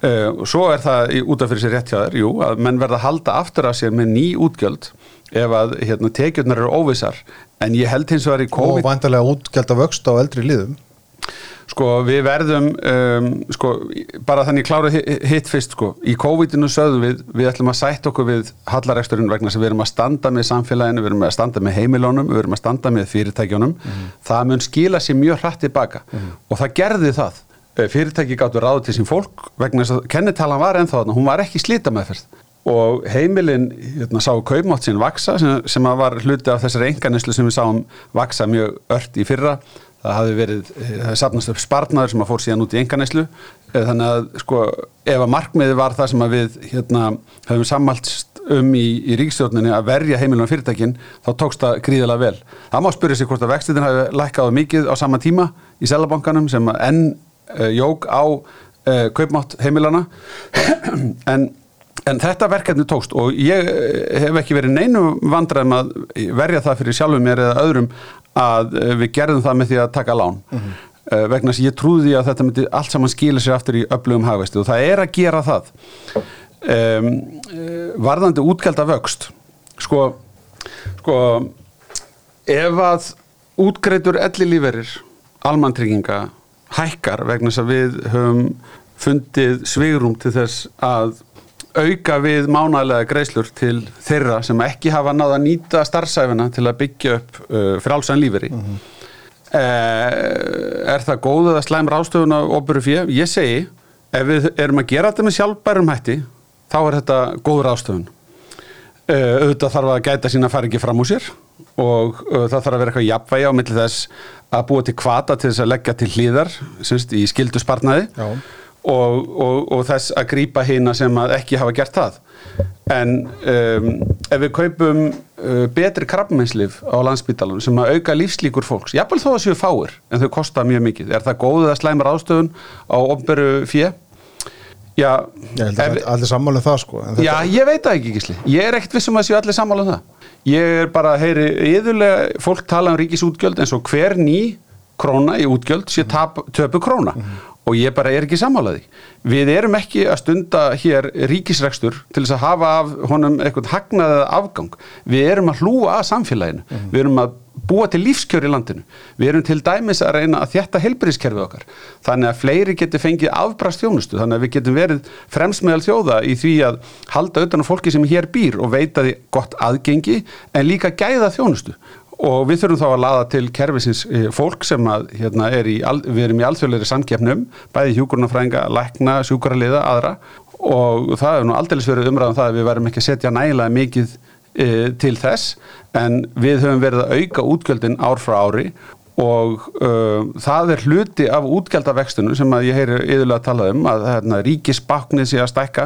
Uh, og svo er það út af fyrir sér rétt hjá þér, jú, að menn verða að halda aftur af sér með ný útgjöld ef að hérna, tekjurnar eru óvissar. En ég held hins vegar í COVID og vantarlega útgjald að vöxt á eldri liðum. Sko við verðum um, sko bara þannig klára hitt fyrst sko. Í COVID-inu sögðum við við ætlum að sætt okkur við hallareksturinn vegna sem við erum að standa með samfélaginu við erum að standa með heimilónum, við erum að standa með fyrirtækjónum, mm það mun skila sér mjög hratt tilbaka mm og það gerði það. Fyrirtæki gáttu ráð til sín fólk vegna þess að kennitalan var ennþá þarna, hún var ekki slita meðferð og heimilin hérna, sá kaupmátt sín vaksa sem, sem var hluti af þessari enganislu sem við sáum vaksa mjög ört í fyrra. Það hafi verið, það hafi sapnast upp spartnaður sem að fór síðan út í enganæslu þannig að sko ef að markmiði var það sem að við hérna höfum sammálst um í, í ríkstjórninni að verja heimilunum fyrirtækin þá tókst það gríðilega vel. Það má spyrja sig hvort að vextitin hafi lækkað mikið á sama tíma í selabankanum sem enn uh, jóg á uh, kaupmátt heimilana *clears throat* en En þetta verkefni tókst og ég hef ekki verið neinu vandræðum að verja það fyrir sjálfum mér eða öðrum að við gerðum það með því að taka lán. Mm -hmm. vegna sem ég trúði að þetta myndi allt saman skila sér aftur í öflugum hagveistu og það er að gera það. Um, varðandi útgælda vöxt, sko, sko, ef að útgreitur elli líferir, almantrygginga, hækkar vegna sem við höfum fundið svigrum til þess að auka við mánægilega greislur til þeirra sem ekki hafa náða að nýta starfsæfina til að byggja upp uh, frálsann líferi mm -hmm. uh, er það góðið að slæm rástöfun á óbyrju fyrir? Ég segi, ef við erum að gera þetta með sjálfbærum hætti, þá er þetta góð rástöfun uh, auðvitað þarf að gæta sína ekki fram úr sér og uh, það þarf að vera eitthvað jafnvægi á millir þess að búa til kvata til þess að leggja til hlýðar í skildu sparnaði Já og, og, og þess að grýpa hýna sem að ekki hafa gert það. En um, ef við kaupum uh, betri krabbmennslif á landsbytalan sem að auka lífslíkur fólks jáfnvel þó að séu fáir en þau kosta mjög mikið er það góðið að slæma ráðstöðun á omberu fjö? Já, ég held að allir sammála um það sko Já, ég veit það ekki gísli. Ég er ekkert vissum að séu allir sammála um það. Ég er bara, heyri, yðurlega fólk tala um ríkisútgjöld eins og hver ný króna í útgjöld sé töpu króna. Mm -hmm og ég bara er ekki samálaði. Við erum ekki að stunda hér ríkisregstur til þess að hafa af honum eitthvað hagnaðið afgang. Við erum að hlúa að samfélaginu. Mm. Við erum að búa til lífskjör í landinu. Við erum til dæmis að reyna að þjætta helbriðskerfið okkar. Þannig að fleiri getur fengið afbrast þjónustu. Þannig að við getum verið fremsmeðal þjóða í því að halda utan á fólki sem hér býr og veita því gott aðgengi en líka gæða þjónustu og við þurfum þá að laða til kervisins eh, fólk sem að, hérna, er í, við erum í alþjóðleiri samkeppnum, bæði hjúkurnafrænga, lækna, sjúkrarliða, aðra. Og það hefur nú aldrei verið umræðan um það að við verðum ekki að setja nægilega mikið e, til þess. En við höfum verið að auka útgjöldin ár frá ári. Og uh, það er hluti af útgjaldavextunum sem að ég heyri yfirlega að tala um að hérna, ríkisbakni sé að stækka,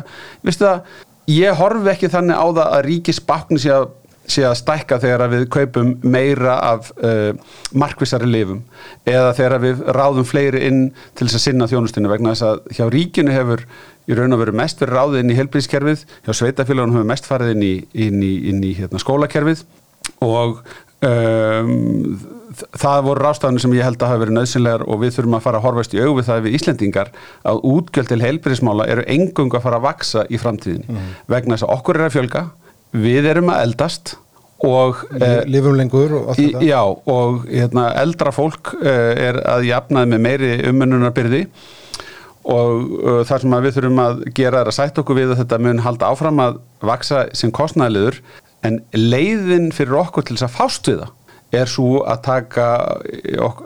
vistu það, ég horfi ekki þannig á það að ríkisbakni sé að sé að stækka þegar við kaupum meira af uh, markvissari lifum eða þegar við ráðum fleiri inn til þess að sinna þjónustinu vegna þess að hjá ríkinu hefur í raun og veru mest verið ráðið inn í helbríðskerfið, hjá sveitafélagunum hefur mest farið inn í, inn í, inn í hérna, skólakerfið og um, það voru rástafanir sem ég held að hafa verið nöðsynlegar og við þurfum að fara að horfast í auðvið það við Íslendingar að útgjöld til helbríðsmála eru engung að fara að vaksa í framtíðin mm. vegna þess að okkur er að fjölga við erum að eldast og eh, lifum lengur og þetta. já og hérna, eldra fólk eh, er að jafnaði með meiri umönnunarbyrði og uh, þar sem við þurfum að gera er að sætt okkur við að þetta mun halda áfram að vaksa sem kostnæðilegur en leiðin fyrir okkur til þess að fást við það er svo að taka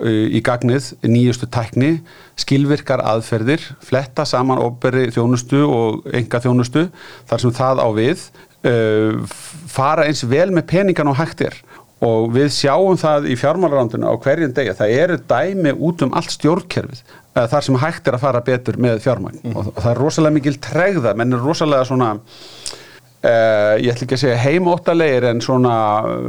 í gagnið nýjustu tækni, skilvirkar aðferðir, fletta saman óberi þjónustu og enga þjónustu þar sem það á við uh, fara eins vel með peningan og hægt er. Og við sjáum það í fjármálaranduna á hverjum degi að það eru dæmi út um allt stjórnkerfið uh, þar sem hægt er að fara betur með fjármagn. Mm. og, það er rosalega mikil tregða menn er rosalega svona Uh, ég ætla ekki að segja heimóttalegir en svona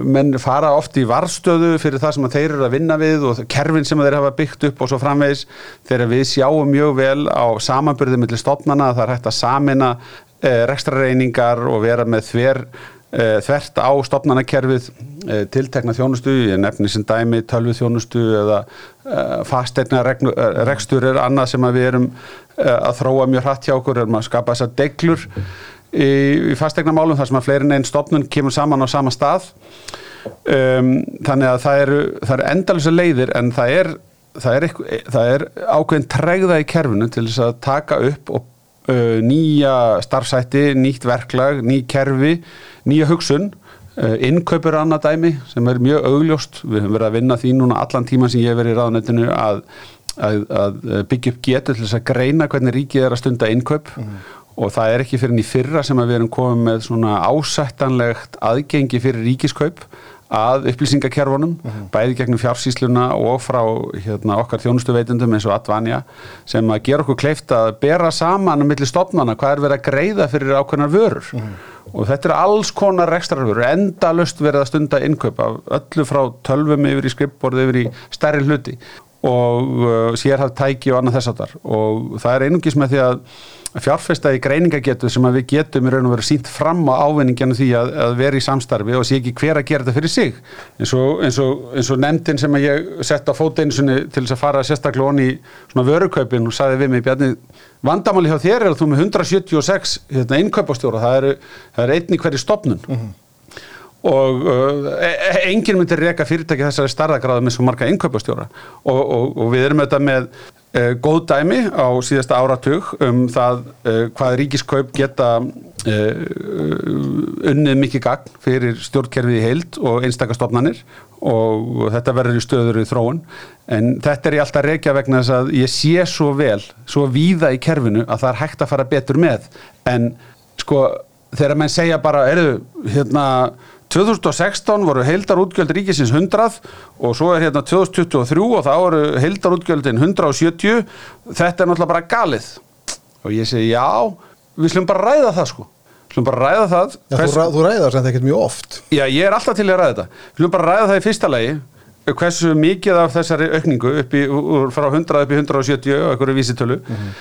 menn fara oft í varstöðu fyrir það sem þeir eru að vinna við og kerfin sem þeir hafa byggt upp og svo framvegis. Þegar við sjáum mjög vel á samanbyrðið millir stofnana að það er hægt að samina rekstrareiningar og vera með þver, eh, þvert á stopnanakerfið eh, tiltekna þjónustu, ég nefnir sem dæmi tölvið þjónustu eða fastegna rekstur er annað sem við erum að þróa mjög hratt hjá okkur, erum að skapa þessar deglur í, í fastegna málum þar sem að fleirin einn stopnun kemur saman á sama stað. Um, þannig að það eru, eru endalisa leiðir en það er það er, það er ákveðin tregða í kerfinu til þess að taka upp og uh, nýja starfsætti, nýtt verklag, ný kerfi, nýja hugsun, uh, innkaupur annað dæmi sem er mjög augljóst. Við höfum verið að vinna því núna allan tíma sem ég hef verið í ráðnættinu að, að, að byggja upp getur til þess að greina hvernig ríkið er að stunda innkaup mm. og það er ekki fyrir enn í fyrra sem við erum komið með svona ásættanlegt aðgengi fyrir ríkiskaup að upplýsingakerfunum, bæði gegnum fjársýsluna og frá hérna, okkar þjónustu veitundum eins og Advanja sem að gera okkur kleift að bera saman milli stopnana hvað er verið að greiða fyrir ákveðnar vörur. Og þetta er alls konar rekstrarvörur, endalust verið að stunda innkaup af öllu frá tölvum yfir í skrippborð yfir í stærri hluti og uh, sérhæft tæki og annað þess að þar og það er einungis með því að fjárfesta í greiningagetu sem að við getum í raun og veru sínt fram á ávinninginu því að, að vera í samstarfi og sé ekki hver að gera þetta fyrir sig. Eins og, eins og, eins og nefndin sem að ég sett á fóteinsunni til þess að fara sérstaklega onni í svona vörukaupin og saði við mig Bjarni vandamáli hjá þér er að þú með 176 hérna, innkaupastjóra, það eru er einni hverju stopnun mm -hmm og uh, enginn myndir reyka fyrirtæki þessari starðagráðu með svo marga innkaupastjóra. Og, og, og við erum auðvitað með uh, góð dæmi á síðasta áratug um það uh, hvað ríkiskaup geta unnið mikið gagn fyrir stjórnkerfið í heild og einstakastofnanir og þetta verður í stöður í þróun. En þetta er ég alltaf reykja vegna þess að ég sé svo vel, svo víða í kerfinu að það er hægt að fara betur með. En sko þegar menn segja bara, erðu, hérna 2016 voru heildarútgjöld ríkisins 100 og svo er hérna 2023 og þá eru heildarútgjöldin 170 þetta er náttúrulega bara galið. Og ég segi já við slum bara ræða það sko. Slum bara ræða það. Já, hvers... þú, þú ræða það sem þetta ekkert mjög oft. Já ég er alltaf til að ræða þetta. Slum bara ræða það í fyrsta lagi hversu mikið af þessari aukningu í, frá 100 upp í 170 og einhverju vísitölu mm -hmm.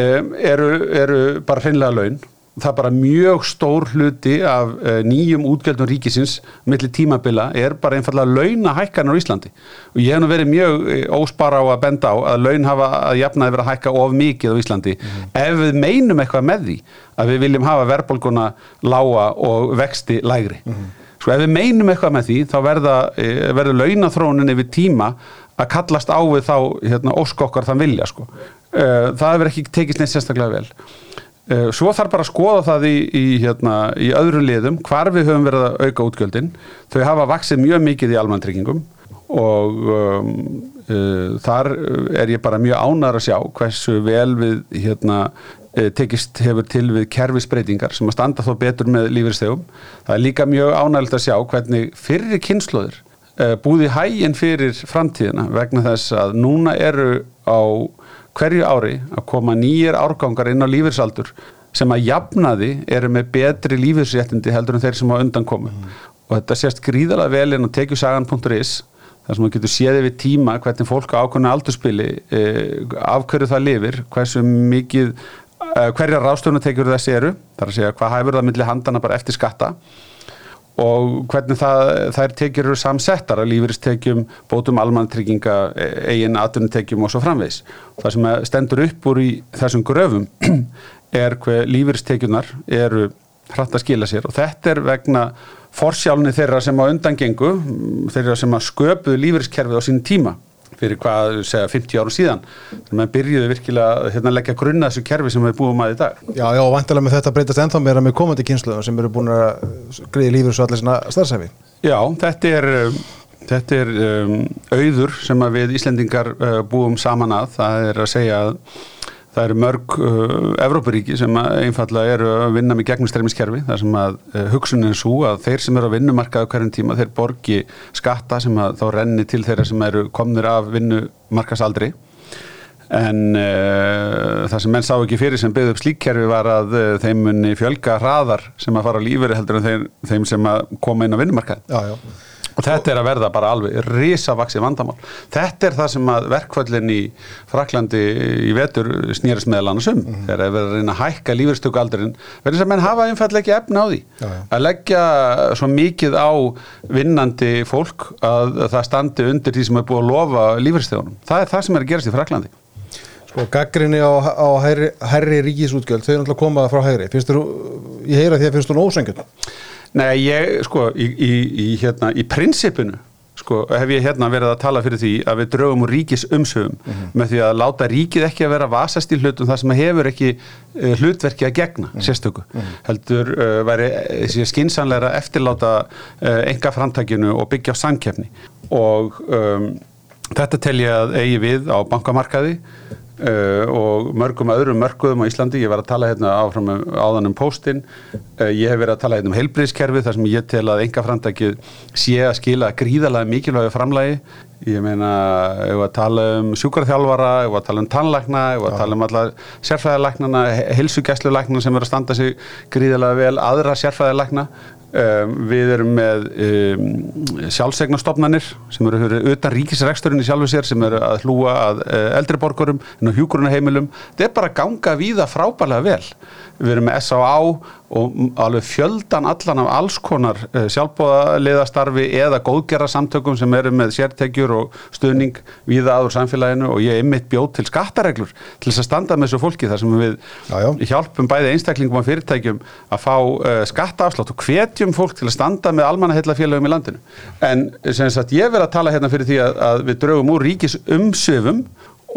um, eru, eru bara hreinlega laun það bara mjög stór hluti af uh, nýjum útgjöldum ríkisins millir tímabila er bara einfallega launahækkanar á Íslandi og ég hef nú verið mjög eh, óspara á að benda á að laun hafa að jafnaði verið að hækka of mikið á Íslandi mm -hmm. ef við meinum eitthvað með því að við viljum hafa verðbólguna lága og vexti lægri mm -hmm. sko ef við meinum eitthvað með því þá verða, eh, verður launathrónin yfir tíma að kallast á við þá hérna, óskokkar þann vilja sko. það verður ekki tekist neitt sérstaklega vel Eh, svo þarf bara að skoða það í, í, hérna, í öðru liðum hvar við höfum verið að auka útgjöldin. Þau hafa vaksið mjög mikið í almantryggingum og um, uh, þar er ég bara mjög ánar að sjá hversu vel við hérna, uh, tekist hefur til við kerfisbreytingar sem að standa þó betur með lífeyrstegum. Það er líka mjög ánægilt að sjá hvernig fyrir kynnslóður uh, búði hæginn fyrir framtíðina vegna þess að núna eru á hverju ári að koma nýjir árgangar inn á lífeyrisaldur sem að jafnaði eru með betri lífeyrisréttindi heldur en þeir sem á undan komu mm. og þetta sést gríðalega vel inn á tekjusagan.is þar sem þú getur séðið við tíma hvernig fólk ákvæmna aldurspili eh, af hverju það lifir, hversu mikið eh, hverja ráðstöfnu tekjur þessi eru þar að segja hvað hæfur það millir handana bara eftir skatta og hvernig það, þær tekjur eru samsettar að lífeyristekjum, bótum almantrygginga, e, eigin atvinnutekjum og svo framvegs. Það sem stendur upp úr í þessum gröfum *clears throat* er hver lífeyristekjunar eru hratt að skila sér og þetta er vegna forsjálni þeirra sem á undangengu, þeirra sem að sköpuðu lífeyriskerfið á sín tíma fyrir hvað, segja, 50 árum síðan. Þannig að maður byrjuði virkilega að hérna, leggja grunna þessu kerfi sem við búum að í dag. Já, já, og vantilega með þetta breytast ennþá meira með komandi kynsluðum sem eru búin að greiði lífur svo allir svona starfsæfi Já, þetta er þetta er um, auður sem við Íslendingar uh, búum saman að. Það er að segja að Það eru mörg uh, Evrópuríki sem einfallega eru að vinna með gegnumstreymiskerfi þar sem að uh, hugsunin er svo að þeir sem eru að vinnumarkaðu hverjum tíma þeir borgi skatta sem að þá renni til þeirra sem eru komnir af vinnumarkasaldri en uh, það sem menn sá ekki fyrir sem byggði upp slíkkerfi var að uh, þeim munni fjölga hraðar sem að fara á líferi heldur en þeim, þeim sem að koma inn á vinnumarkað. Já, já. Og þetta er að verða bara alveg risavaksið vandamál. Þetta er það sem að verkföllin í Fraklandi í vetur snýrast meðal annars um. Mm -hmm. Þegar það er verið að reyna að hækka lífyrstökualdurinn. Verður þess að menn hafa einfall ekki efna á því. Já, já. Að leggja svo mikið á vinnandi fólk að það standi undir því sem er búið að lofa lífyrstökunum. Það er það sem er að gerast í Fraklandi. Sko gaggrinni á, á herri, herri ríkisútgjöld, þau er náttúrulega komað frá herri. Finnst þú, ég heyra því að? Nei, ég, sko, í, í, í, hérna, í prinsipinu, sko, hef ég hérna verið að tala fyrir því að við draugum úr ríkis umsöfum mm -hmm. með því að láta ríkið ekki að vera vasast í hlutum þar sem hefur ekki uh, hlutverki að gegna, mm -hmm. sérstöku. Mm -hmm. Heldur uh, væri uh, skinsanleira eftirláta enga framtækinu og byggja á sankefni og um, þetta tel ég að eigi við á bankamarkaði uh, og mörgum öðrum mörguðum á Íslandi, ég var að tala hérna áfram um, áðan um póstinn, uh, ég hef verið að tala hérna um heilbriðskerfi þar sem ég tel að enga framtækið sé að skila gríðalega mikilvægi framlægi Ég meina, ef við að tala um sjúkarþjálfara, ef við að tala um tannlækna, ef við að tala um alla sérfræðilæknana, heilsugæslulækna sem eru að standa sig gríðilega vel, aðra sérfræðilækna. Um, við erum með um, sjálfsegnastofnanir sem eru utan ríkisreksturinn í sjálfu sér sem eru að hlúa að uh, eldriborgurum en á hjúkurunaheimilum. Þetta er bara ganga víða frábælega vel. Við erum með S.A.A. og alveg fjöldan allan af alls konar uh, sjálfbóðaliðastarfi eða góðgerðarsamtökum sem eru með sértegjur og stuðning víða aður samfélaginu og ég er mitt bjóð til skattareglur til þess að standa með þessu fólki þar sem við Já, já. hjálpum bæði einstaklingum og fyrirtækjum að fá uh, skattaafslátt og hvetjum fólk til að standa með almannaheillafélögum í landinu. En sem sagt ég verð að tala hérna fyrir því að, að við draugum úr ríkis umsöfum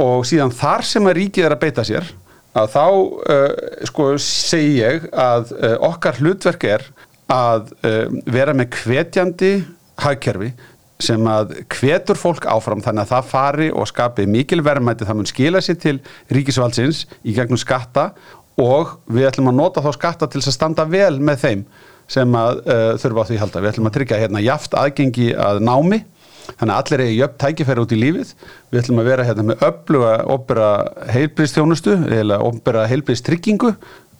og síðan þar sem að ríkið er að beita sér að þá uh, sko segi ég að uh, okkar hlutverk er að uh, vera með hvetjandi hagkerfi sem að hvetur fólk áfram þannig að það fari og skapi mikil verðmæti það mun skila sér til ríkisvaldsins í gegnum skatta og við ætlum að nota þá skatta til að standa vel með þeim sem að þurfa á því halda. Við ætlum að tryggja hérna jaft aðgengi að námi þannig að allir er í jöfn tækifæri út í lífið. Við ætlum að vera hérna með öfluga opera heilbristþjónustu eða opera heilbristryggingu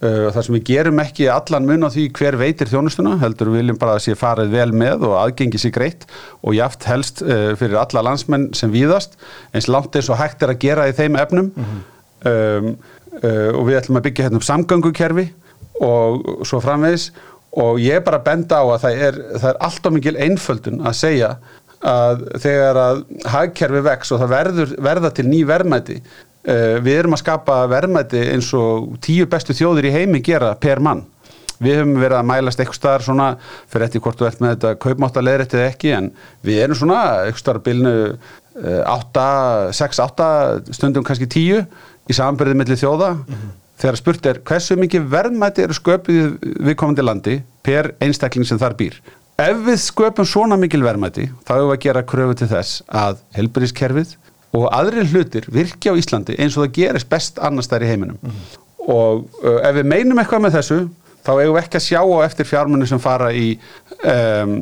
uh, þar sem við gerum ekki allan mun á því hver veitir þjónustuna, heldur við viljum bara að sé farið vel með og aðgengi sér greitt og jaft helst uh, fyrir alla landsmenn sem víðast, eins langt eins og hægt er að gera í þeim efnum. Um, uh, og við ætlum að byggja hérna um samgöngukerfi og svo framvegis. Og ég er bara að benda á að það er, það er alltaf mikil einföldun að segja að þegar að hagkerfi vex og það verður, verða til ný verðmæti uh, við erum að skapa verðmæti eins og tíu bestu þjóðir í heimi gera per mann. Við höfum verið að mælast eitthvað staðar svona fyrir eftir hvort þú ert með þetta kaupmáttaleðrætt eða ekki en við erum svona eitthvað staðar bilnu 8, 6, 8 stundum kannski 10 í samanbyrðið millir þjóða. Þegar spurt er hversu mikið verðmæti eru sköpið við komandi landi per einstakling sem þar býr ef við sköpum svona mikil verðmæti þá hefur við að gera kröfu til þess að helbriðskerfið og aðrir hlutir virki á Íslandi eins og það gerist best annars þær í heiminum. Og uh, ef við meinum eitthvað með þessu þá eigum við ekki að sjá á eftir fjármunni sem fara í um,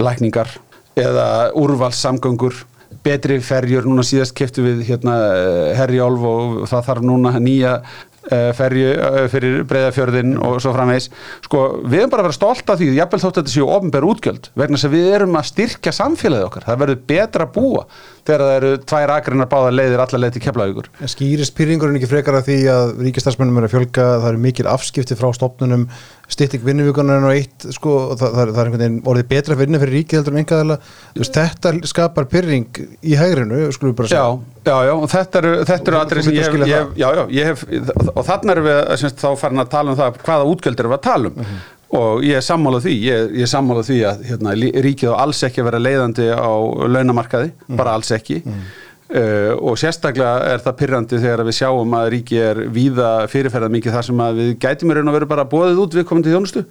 lækningar eða úrvalssamgöngur. Betri ferjur, núna síðast keftu við hérna Herjólf og það þarf núna nýja ferju uh, fyrir breyðafjörðin og svo framvegs sko, við erum bara að vera stolt af því jafnvel þótt að þetta séu ofnbær útgjöld vegna að við erum að styrkja samfélagið okkar. Það verður betra að búa þegar það eru tvær akreinar báða leiðir alla leið til keflavíkur. En skýrist pyrringurinn ekki frekar að því að ríkistarfsmennum er að fjölga, það eru mikil afskipti frá stopnunum, stytting vinnuvíkunar og eitt, sko, og það, það, er- er einhvern veginn orðið betra vinnu fyrir ríkið heldur en engaðala þetta skapar pyrring í hægrinu, skulum við bara Já, segja. Já, já, og þetta eru, þetta eru þú sem ég, hef- já, já, ég hef, og þarna erum við semst, þá farin að tala um það hvaða útgjöld erum við að tala um. Og ég er sammála því, ég, ég er sammála því að hérna, ríkið á alls ekki að vera leiðandi á launamarkaði, bara alls ekki Uh, og sérstaklega er það pyrrandi þegar við sjáum að ríki er víða fyrirferðað mikið þar sem að við gætum raun og veru bara bóðið út við komandi þjónustu.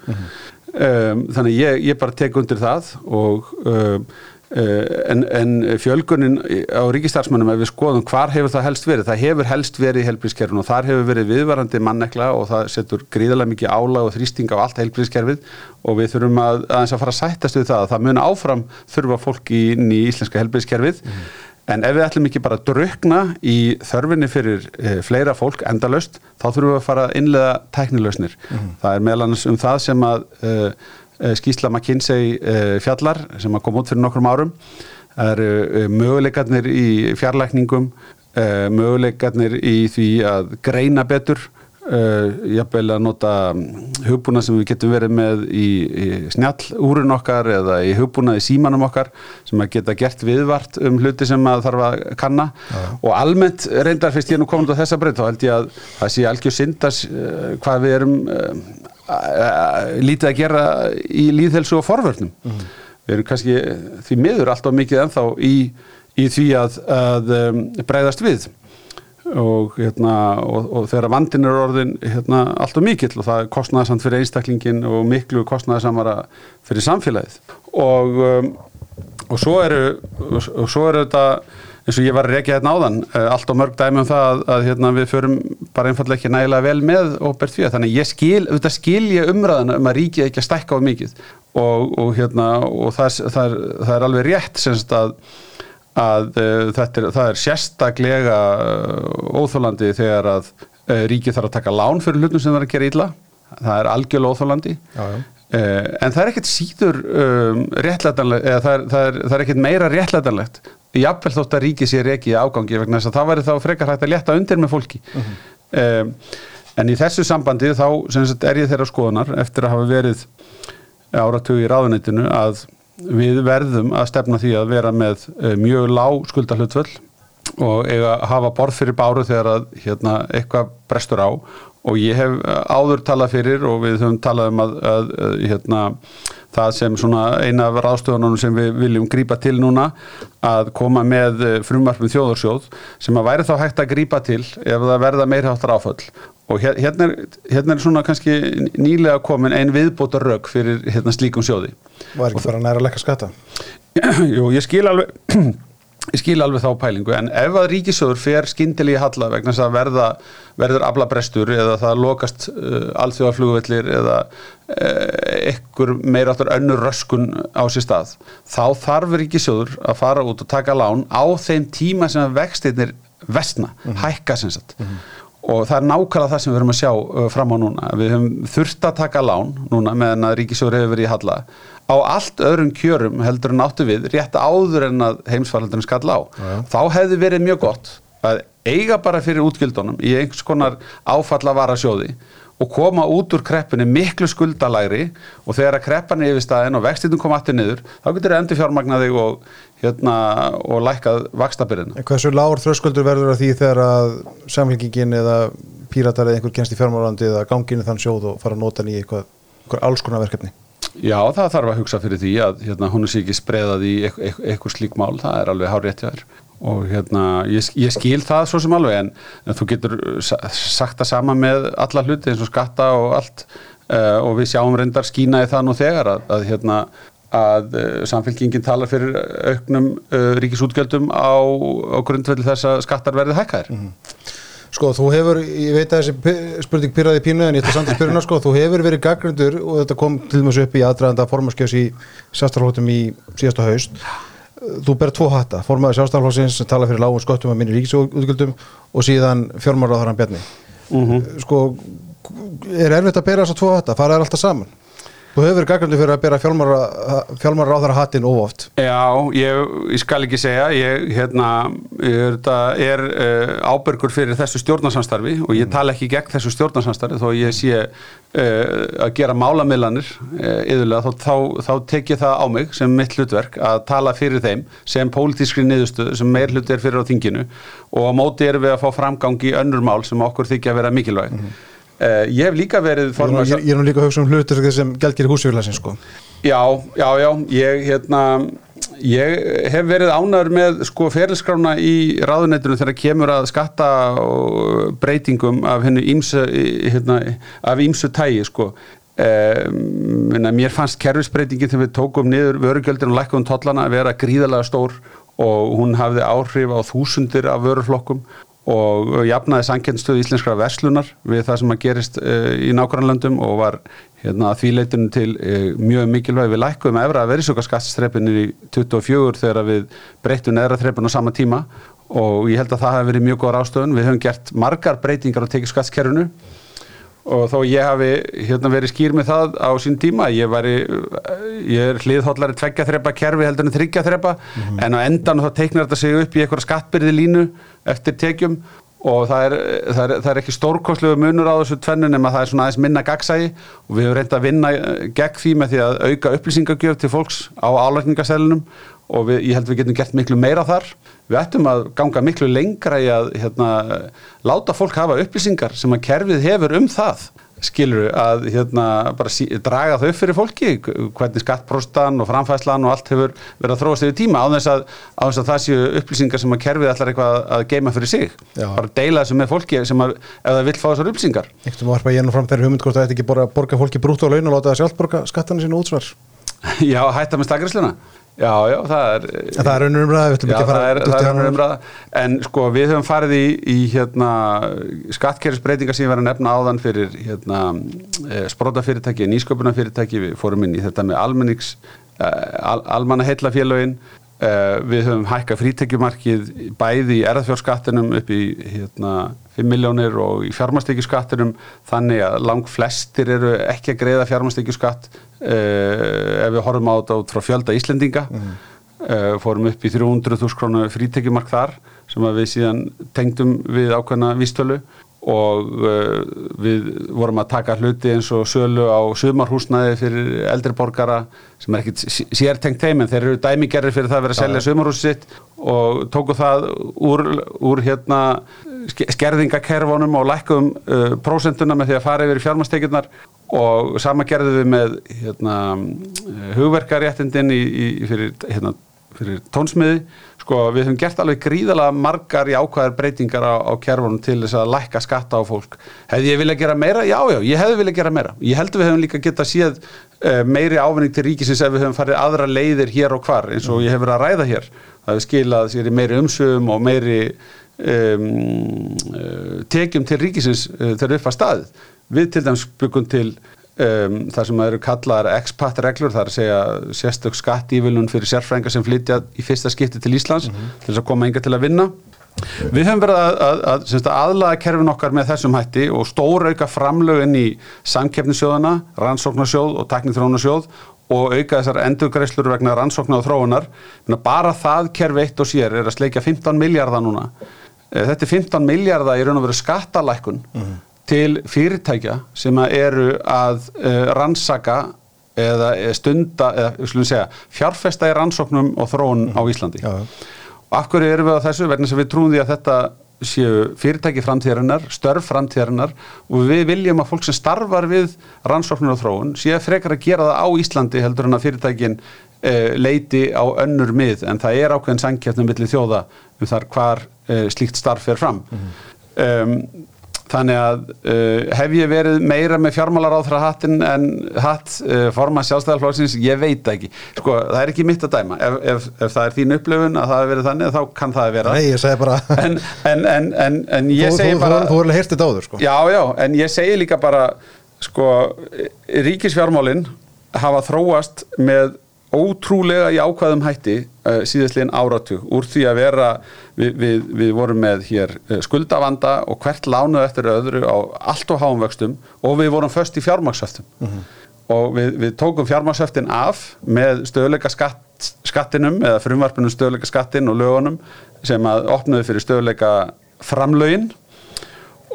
Um, þannig ég, ég bara tek undir það og um, uh, en, en fjölgunin á ríkistarfsmönnum ef við skoðum hvar hefur það helst verið það hefur helst verið í helbrískerfinu og þar hefur verið viðvarandi mannekla og það setur gríðarlega mikið álag og þrýsting á allt helbrískerfið og við þurfum að, aðeins að fara að sættast við það að það mun áfram þurfa fólk í, íslenska helbrískerfið En ef við ætlum ekki bara að drukna í þörfinni fyrir e, fleira fólk endalaust, þá þurfum við að fara að innlega tæknilausnir. Það er meðal annars um það sem að e, e, skýsla McKinsey e, fjallar, sem að koma út fyrir nokkrum árum. Það eru möguleikarnir í fjarlækningum, möguleikarnir í því að greina betur, Uh, jafnvel að nota hugbúna sem við getum verið með í, í snjall okkar eða í hugbúna í símanum okkar sem að geta gert viðvart um hluti sem að þarf að kanna. Og almennt reyndar fyrst ég nú komin á þessa breyt þá held ég að það sé algjör syndas uh, hvað við erum uh, lítið að gera í líðhelsu og forvörnum. Við erum kannski því miður alltaf mikið ennþá í, í því að, að um, breyðast við og, hérna, og, og þegar vandin er orðin hérna, allt og mikill og það er kostnæðsamt fyrir einstaklingin og miklu kostnæðsamara fyrir samfélagið. Og, um, og svo eru og svo eru þetta eins og ég var að rekja hérna áðan uh, allt og mörg dæmi um það að, að hérna, við förum bara einfallega ekki nægilega vel með og bert fyrir þannig ég skil, auðvitað skil ég umræðana um að ríkið ekki að stækka á mikið. Og, hérna, og það, það, er, það er alveg rétt semst að, að uh, þetta er, það er sérstaklega uh, óþólandi þegar að uh, ríkið þarf að taka lán fyrir hlutum sem það er að gera illa. Það er algjörlega óþólandi. Uh, en það er ekkert síður um, réttlætanlegt, eða það er, það er, það er ekkert meira réttlætanlegt jafnvel þótt að ríki sér ekki í ágangi vegna þess að það væri þá frekar hægt að létta undir með fólki. Um, en í þessu sambandi þá sagt, er ég þeirra skoðunar eftir að hafa verið áratug í ráðuneytinu að við verðum að stefna því að vera með uh, mjög lág skuldahlutföll og eiga að hafa borð fyrir báru þegar að hérna, eitthvað brestur á. Og ég hef áður talað fyrir og við höfum talað um að, að, að hérna, það sem eina af ráðstöðunum sem við viljum grípa til núna að koma með frumarfum þjóðarsjóð sem að væri þá hægt að grípa til ef það verða meiri áttar áföll og hérna er, hérna er svona kannski nýlega komin ein viðbóta rauk fyrir hérna, slíkum sjóði Var ekki bara næra að lekka skatta? *clears throat* Jú, ég skil alveg *clears throat* ég skil alveg þá pælingu en ef að ríkisjóður fer skindilegi halla vegna þess að verða, verður aflabrestur eða það lokast uh, alþjóðarflugvellir eða uh, ekkur meira áttur önnur röskun á sér stað þá þarf ríkisjóður að fara út og taka lán á þeim tíma sem vextinnir vestna, mm -hmm. hækka sem sagt mm -hmm. Og það er nákvæmlega það sem við erum að sjá uh, fram á núna, við höfum þurft að taka lán núna meðan að ríkisjóður hefur verið í halla á allt öðrum kjörum heldur en áttu við rétt áður en að heimsfaraldurinn skall á. Já. Þá hefði verið mjög gott að eiga bara fyrir útgjöldunum í einhvers konar áfalla varasjóði og koma út úr kreppunni miklu skuldalæri og þegar að kreppan er yfir staðin og vextinu koma aftur niður þá getur það endur fjármagnaði og, hérna, og lækkað vakstabyrðina. En hversu lágur þröskuldur verður að því þegar að samfélkingin eða píratar eða einhver kennst í fjármálandi eða ganginu þann sjóð og fara að nota hann í eitthvað, eitthvað alls konar verkefni? Já, það þarf að hugsa fyrir því að hérna, hún er sér ekki spreðað í eitthvað slík mál, það er alveg hár rétt hjá þér og hérna, ég, ég skil það svo sem alveg en, en þú getur sagt það sama með alla hluti eins og skatta og allt uh, og við sjáum reyndar skína í það nú þegar að, að hérna að uh, samfélkingin talar fyrir auknum uh, ríkisútgjöldum á, á grundvelli þess að skattar verði hækkaðir. Mm -hmm. Sko, þú hefur, ég veit að þessi spurning pyrraði pínu en ég ætla samt að spyrja sko, þú hefur verið gaggrindur og þetta kom til dæmis upp í aðdraðanda formaskjöfs í sjástarflótum í síðasta haust. Þú ber tvo hatta, formaði sjástarflótsins sem tala fyrir lágum skottum að minni ríkisútgjöldum og síðan fjármáraðarann Bjarni. Mm -hmm. Sko, er erfitt að bera þess að tvo hatta, fara þær alltaf saman? Þú hefur verið gaggrindur fyrir að bera fjármára ráðara hattin óoft. Já, ég, ég skal ekki segja, ég hérna, er, er uh, ábyrgur fyrir þessu stjórnarsamstarfi og ég tala ekki gegn þessu stjórnarsamstarfi þó ég sé uh, að gera málamillanir uh, yðurlega, þá, þá, þá tek ég það á mig sem mitt hlutverk að tala fyrir þeim sem pólitískri niðurstöð sem meir hlut er fyrir á þinginu og á móti erum við að fá framgang í önnur mál sem okkur þykja að vera mikilvæg. Mm -hmm. Uh, ég hef líka verið formar... Ég, er nú líka að hugsa um hlutur sem gælgir húsfélagsin sko. Já, já, já. Ég, hérna, ég hef verið ánæður með sko ferilskrána í ráðuneytinu þegar kemur að skatta breytingum af hennu ímsu hérna, af ímsu tægi sko. Um, mér fannst kerfisbreytingin þegar við tókum niður vörugjöldin og lækkum tollana að vera gríðalega stór og hún hafði áhrif á þúsundir af vöruflokkum og jafnaði sankjörnstöðu íslenskra verslunar við það sem að gerist uh, í nákvæmlandum og var hérna, því leitinu til uh, mjög mikilvæg við lækkuðum efra að verðisöka skattstrepinu í 24 þegar við breytum neðra þreppinu á sama tíma og ég held að það hefði verið mjög góð ástöðun við höfum gert margar breytingar á tekið skattskerfinu og þó ég hafi hérna, verið skýr með það á sín tíma ég, væri, ég er hliðhóllari tveggja þrepa kerfi heldur en þryggja þrepa mm -hmm. en á endan þá teiknar þetta sig upp í eitthvað skattbyrði línu eftir tekjum og það er, það er, það er ekki stórkostlegu munur á þessu tvennu nema það er svona aðeins minna gagsægi og við höfum reyndið að vinna gegn því með því að auka upplýsingagjöf til fólks á álækningaselunum og við, ég held við getum gert miklu meira þar. Við ættum að ganga miklu lengra í að hérna, láta fólk hafa upplýsingar sem að kerfið hefur um það skilur að hérna, bara sí, draga þau fyrir fólki hvernig skattpróstan og framfæslan og allt hefur verið að þróast yfir tíma á þess að, á þess að það séu upplýsingar sem að kerfið ætlar eitthvað að geima fyrir sig. Já. bara deila þessu með fólki sem að ef það vil fá þessar upplýsingar. Ekkert um að varpa ég nú fram þeirri hugmynd hvort það ætti ekki að borga fólki brútt á laun og láta það sjálf borga skattan sín útsvar. *laughs* Já, hætta með stakrisluna Já, já, það er En það er önnur umræða, við ætlum Já, ekki að fara í það er hana. önnur umræða. En sko, við höfum farið í, í hérna, skattkerfisbreytingar sem ég var að nefna áðan fyrir hérna, sprótafyrirtæki, nýsköpunarfyrirtæki. Við fórum inn í þetta með almennings al, almanna heillafélögin við höfum hækkað frítekjumarkið bæði í erðfjórskattinum upp í hérna, 5 miljónir og í fjármastekjuskattinum þannig að lang flestir eru ekki að greiða fjármastekjuskatt uh, ef við horfum á þetta út frá fjölda Íslendinga. Uh, fórum upp í 300.000 krónu frítekjumark þar sem við síðan tengdum við ákveðna vístölu og uh, við vorum að taka hluti eins og sölu á sumarhúsnaði fyrir eldri borgara sem er ekkit sértengt þeim en þeir eru dæmigerri fyrir það að vera að selja sumarhúsið sitt og tóku það úr, úr hérna ske- skerðingakerfunum og lækkum uh, prósentuna með því að fara yfir í fjármastekjurnar og sama gerðum við með hérna, hugverkaréttindin í, í, fyrir, hérna, fyrir tónsmiði sko við höfum gert alveg gríðalega margar jákvæðar breytingar á, á kerfunum til þess að lækka skatta á fólk. Hefði ég viljað gera meira? Já, já, ég hefði viljað gera meira. Ég held við höfum líka geta séð uh, meiri ávinning til ríkisins ef við höfum farið aðra leiðir hér og hvar eins og ég hef verið að ræða hér. Það hefur skilað sér í meiri umsögum og meiri um, uh, tekjum til ríkisins uh, þegar upp að staðið. Við til dæmis byggum til um, það sem eru kallar expat reglur, það er að segja sérstök skatt ívilun fyrir sérfrænga sem flytja í fyrsta skipti til Íslands til þess að koma enga til að vinna Við höfum verið að, að, að, að aðlaga kerfin okkar með þessum hætti og stórauka framlögin í samkeppnisjóðana, rannsóknarsjóð og teknithrónarsjóð og auka þessar endurgreislur vegna rannsóknar og þróunar. Bara það kerfi eitt og sér er að sleikja 15 miljardar núna. Eh, Þetta er 15 miljardar í raun og veru skattalækun til fyrirtækja sem að eru að uh, rannsaka eða eh, stunda, eða segja, fjárfesta í rannsóknum og þróun á Íslandi. Já, já. Og af hverju erum við á þessu? Vegna sem við trúum því að þetta séu fyrirtæki framtíðarinnar, störf framtíðarinnar og við viljum að fólk sem starfar við rannsóknir og þróun séu frekar að gera það á Íslandi heldur en að fyrirtækin eh, leiti á önnur mið en það er ákveðin sankjartum milli þjóða um þar hvar eh, slíkt starf fer fram. um, Þannig að uh, hef ég verið meira með fjármálaráðra hattin en hatt uh, forma sjálfstæðarflóksins, ég veit ekki. Sko, það er ekki mitt að dæma. Ef, ef, ef það er þín upplifun að það hefur verið þannig, þá kann það vera. Nei, ég segi bara En, en, en, en, en ég Þú segi þú- bara... þú- þú voru heyrst þetta áður sko Já, já, en ég segi líka bara, sko, ríkisfjármálin hafa þróast með ótrúlega í ákvæðum hætti uh, síðastliðin áratug úr því að vera, við, við, við vorum með hér uh, skuldavanda og hvert lánuð eftir öðru á allt og háum vöxtum og við vorum först í fjármaksöftum og við, við tókum fjármaksöftin af með stöðleika skatt, skattinum eða frumvarpinum stöðleika skattin og lögunum sem að opnuðu fyrir stöðleika framlögin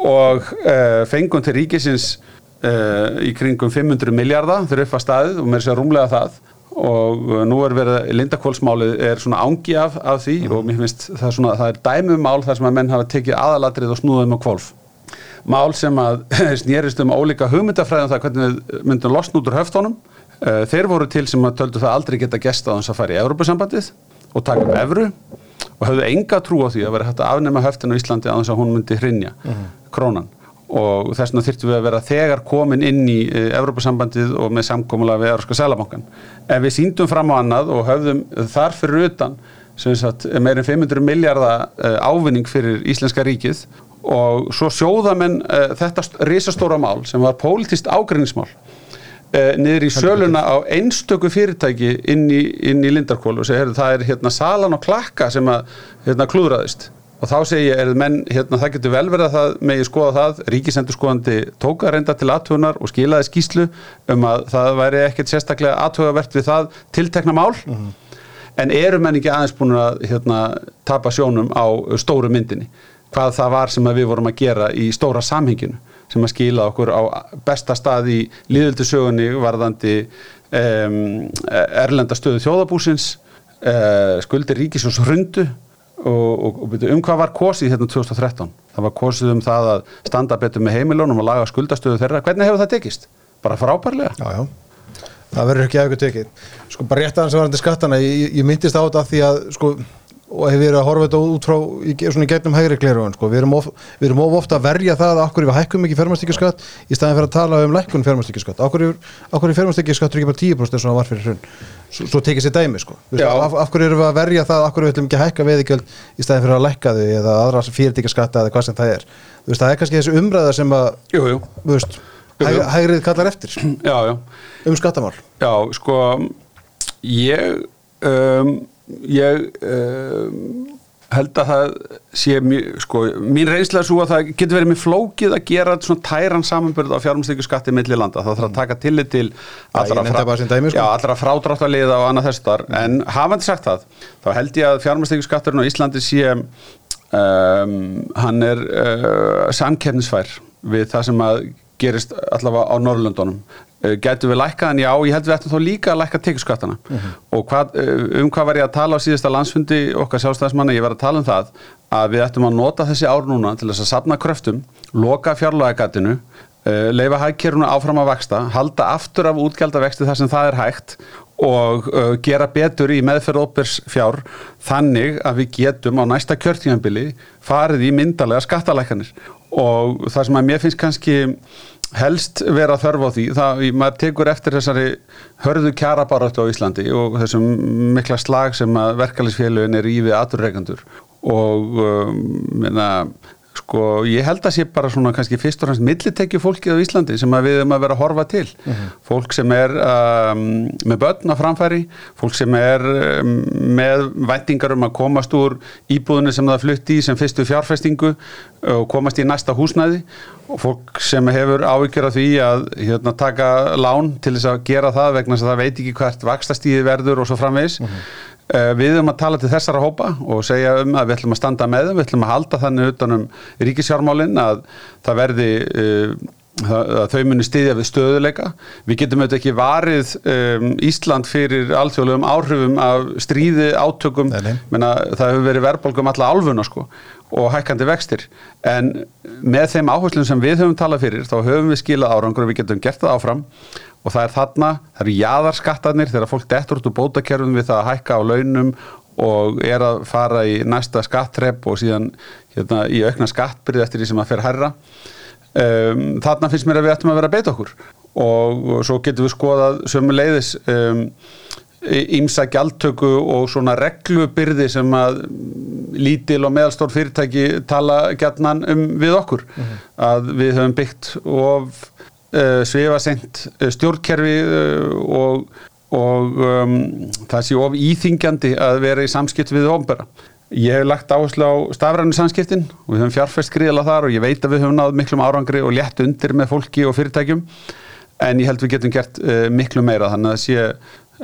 og uh, fengum til ríkisins uh, í kringum 500 miljardar að staðið og mér sé rúmlega það og uh, nú er verið, Lindakólsmálið er svona ángi af, af því og mér finnst það er svona, það er dæmumál þar sem að menn hafa tekið aðalatrið og snúðum á kvolf mál sem að *laughs* snýrist um ólíka hugmyndafræðum það hvernig við myndum losna út úr höftónum uh, þeir voru til sem að töldu það aldrei geta gesta á þess að fara í Evropasambandið og taka upp evru og höfðu enga trú á því að vera hægt að afnema höftin á Íslandi á þess að hún myndi hrinja krónan og þess vegna þyrftum við að vera þegar komin inn í uh, Evropasambandið og með samkomulega við Európska Sælabankan en við síndum fram á annað og höfðum þar fyrir utan meirinn 500 miljardar ávinning fyrir Íslenska ríkið. Og svo sjóða menn uh, þetta st- risastóra mál sem var pólitist ágrinnismál uh, niður í söluna á einstöku fyrirtæki inn í, í Lindarkól og heyrðu, það er hérna salan og klakka sem að hérna klúðraðist og þá segi ég, er menn, hérna, það getur vel verið að það megi skoða það, ríkisendur skoðandi tóka reynda til aðtugunar og skilaði skýslu um að það væri ekkert sérstaklega aðtugavert við það tiltekna mál. En eru menn ekki aðeins búin að hérna, tapa sjónum á stóru myndinni? Hvað það var sem við vorum að gera í stóra samhenginu sem að skila okkur á besta stað í líðöldu sögunni varðandi um, erlenda stöðu þjóðabúsins uh, skuldir ríkisjós hrundu og, og, um hvað var kosið hérna 2013 það var kosið um það að standa betur með heimilunum og laga skuldastöðu þeirra. Hvernig hefur það tekist? Bara frábærlega. Já, já. Það verður ekki að ykkur tekið. Sko bara rétt aðeins varandi skattana. Ég, ég- myndist á þetta því að sko og hefur verið að horfa þetta út frá í, svona gegnum hægri klerugun sko. við erum of, of ofta að verja það að okkur við hækkum ekki fermastíkjaskatt í staðin fyrir að tala um lækkun fermastíkjaskatt okkur er fermastíkjaskatt ekki bara 10% eins og það var fyrir hrun svo, svo tekið sér dæmi sko. Af, af hverju erum við að verja það, hverju við ætlum ekki að hækka veðigjöld í staðin fyrir að lækka þau eða aðra fyrirtíkjaskatta eða hvað sem það er veist, það er kannski þessi umræða sem að jú, jú. Veist, hæg, hægrið kallar eftir já, já. um skattamál Já, sko ég um, ég um, held að það sé mjög, sko, mín reynslega er svo að það getur verið mjög flókið að gera svona tæran samanbyrð á fjármstíku skatti millir landa, það þarf að taka tillit til allra, frá, dæmi, sko. já, allra frádráttaliða og annað þess þar, en hafandi sagt það, þá held ég að fjármstíku skatturinn á Íslandi sé um, hann er uh, samkefnisfær við það sem að gerist allavega á Norrlöndunum uh, getur við lækkað en já, ég held við ættum þá líka að lækka tekjuskattana. Uh -huh. og hvað, uh, um hvað var ég að tala á síðasta landsfundi okkar sjálfstæðismanna, ég var að tala um það að við ættum að nota þessi ár núna til þess að sapna kröftum, loka fjárlægagatinu uh, leifa hægkeruna áfram að vaksta, halda aftur af útgjaldavexti þar sem það er hægt og uh, gera betur í meðferð ópers fjár þannig að við getum á næsta kjörtíðanbili farið í myndalega skattalækanir og það sem að mér finnst kannski helst vera þörf á því. Það, maður tekur eftir þessari hörðu kjara baráttu á Íslandi og þessum mikla slag sem að verkefælisfélugin er í við aturreikandur og um, minna Sko ég held að sé bara svona kannski fyrst og fremst millitekju fólkið á Íslandi sem við erum að vera að horfa til. Uh mhm. -huh. Fólk sem er um, með börn á framfæri, fólk sem er um, með væntingar um að komast úr íbúðinu sem það flutti í sem fyrstu fjárfestingu og komast í næsta húsnæði og fólk sem hefur ávíkjör af því að hérna, taka lán til þess að gera það vegna þess að það veit ekki hvert vakstastíði verður og svo framvegs. Uh mhm. Eh, við höfum að tala til þessara hópa og segja um að við ætlum að standa með þeim, við ætlum að halda þannig utanum ríkisjármálinn að það verði, uh, að þau muni stiðja við stöðuleika. Við getum auðvitað ekki varið Ísland fyrir alþjóðlegum áhrifum af stríði átökum, Menna, það hefur verið verðbólkum alla álfuna sko og hækkandi vextir. En með þeim áherslum sem við höfum talað fyrir þá höfum við skilað árangur og við getum gert það áfram. Og það er þarna, það eru jáðarskattanir þegar fólk dettur út úr bótakerfum við það að hækka á launum og er að fara í næsta skattrepp og síðan hérna, í aukna skattbyrði eftir því sem að fer herra um, þarna finnst mér að við ættum að vera að beita okkur. Og, og svo getum við skoðað sömu leiðis um, ímsa gjaldtöku og svona reglubyrði sem að lítil og meðalstór fyrirtæki tala gætnan um við okkur mhm. -huh. að við höfum byggt of uh, svifasengt uh, stjórnkerfi uh, og, og um, það sé of íþingjandi að vera í samskipt við ombera. Ég hef lagt áherslu á stafrænu samskiptin og við höfum fjárfæst gríðala þar og ég veit að við höfum náð miklum árangri og létt undir með fólki og fyrirtækjum en ég held við getum gert uh, miklu meira þannig að sé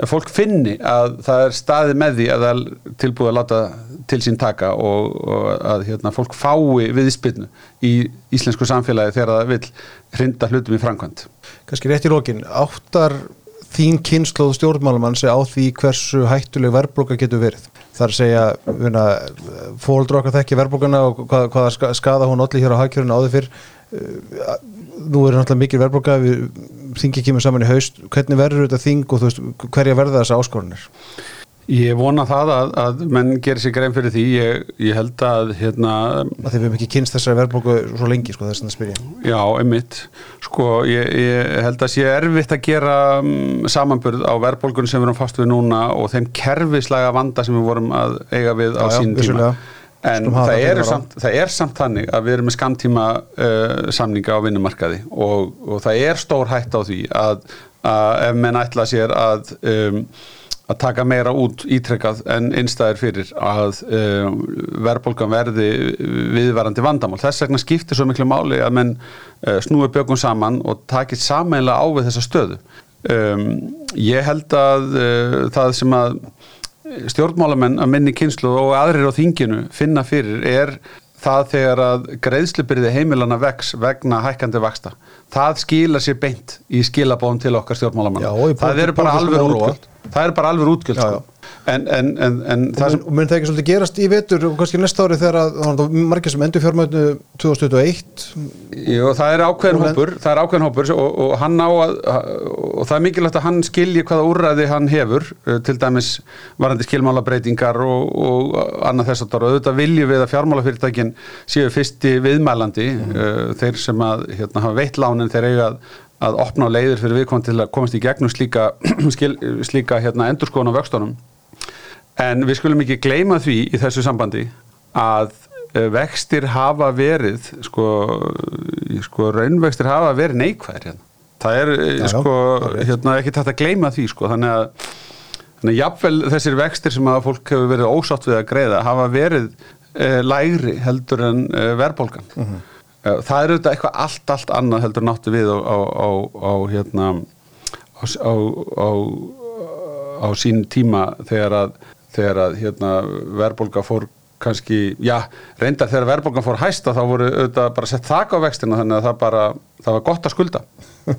fólk finni að það er staði með því að það er tilbúið að láta til sín taka og, og að hérna, fólk fái viðspilnu í íslensku samfélagi þegar það vil hrinda hlutum í framkvæmt. Kanski rétt í lókin, áttar þín kynnslóð stjórnmálumann segja á því hversu hættuleg verðblóka getur verið? Er að segja, fóldur okkar þekki verðblókana og hvað, hvaða skada hún allir hér á hagkjörinu áður fyrr nú er náttúrulega mikil verðbólka við þingi kemur saman í haust. Hvernig verður þetta þing og veist hverja verða þessa áskorunir? Ég vona það að, að menn gerir sér grein fyrir því. Ég, ég held að hérna að við hefum ekki kynst þessari verðbólku svo lengi sko þess að spyrja Já, einmitt. Sko ég, ég held að sé erfitt að gera um, samanburð á verðbólkunum sem við erum fast við núna og þeim kerfislega vanda sem við vorum að eiga við á sín tíma En það er, samt, það er samt þannig að við erum með skamtíma uh, samninga á vinnumarkaði og, og það er stór hætt á því að, að ef menn ætla sér að, um, að taka meira út ítrekkað en einstæðir fyrir að um, verðbólgan verði viðvarandi vandamál. Þess vegna skiptir svo miklu máli að menn uh, snúi bjökum saman og takit sameinlega á við þessa stöðu. Um, ég held að uh, það sem að stjórnmálamenn að minni kynslu og aðrir á þinginu finna fyrir er það þegar að greiðslubyrði heimilana vex vegna hækkandi vaksta. Það skila sér beint í skilabóðum til okkar stjórnmálamann. Það er bara alveg útgjöld. Það er bara alveg útgjöld. En, en, en, en það sem og mun það ekki svolítið gerast í vetur og kannski næsta ári þegar að það var margir sem endur fjármögnu 2021 Jú, það er ákveðin hópur, það er ákveðin hópur og, og hann á að, og það er mikilvægt að hann skilji hvaða úrræði hann hefur uh, til dæmis varandi skilmálabreitingar og, og annað þess að og auðvitað viljum við að fjármálafyrirtækin séu fyrsti viðmælandi uh, þeir sem að hérna, hafa veitt lánin þeir eiga að, að opna leiðir fyrir viðkom til að komast í gegnum slíka, *clears throat* slíka hérna, endurskóna vöxtunum En við skulum ekki gleyma því í þessu sambandi að eh, vextir hafa verið sko, sko raunvextir hafa verið neikvæðir hérna. Það er eh, Já, sko, hérna, ekki tætt að gleyma því sko. þannig að þannig að jafnvel þessir vextir sem að fólk hefur verið ósátt við að greiða hafa verið eh, lægri heldur en eh, verðbólgan. Mhm. Eh, Það er auðvitað eitthvað allt, allt annað heldur en áttu við á, á, á, á hérna á, á, á, á sín tíma þegar að, þegar að hérna, verðbólga fór kannski, já, reyndar þegar verðbólgan fór hæsta þá voru auðvitað bara sett þak á vextina þannig að það bara, það var gott að skulda. *laughs*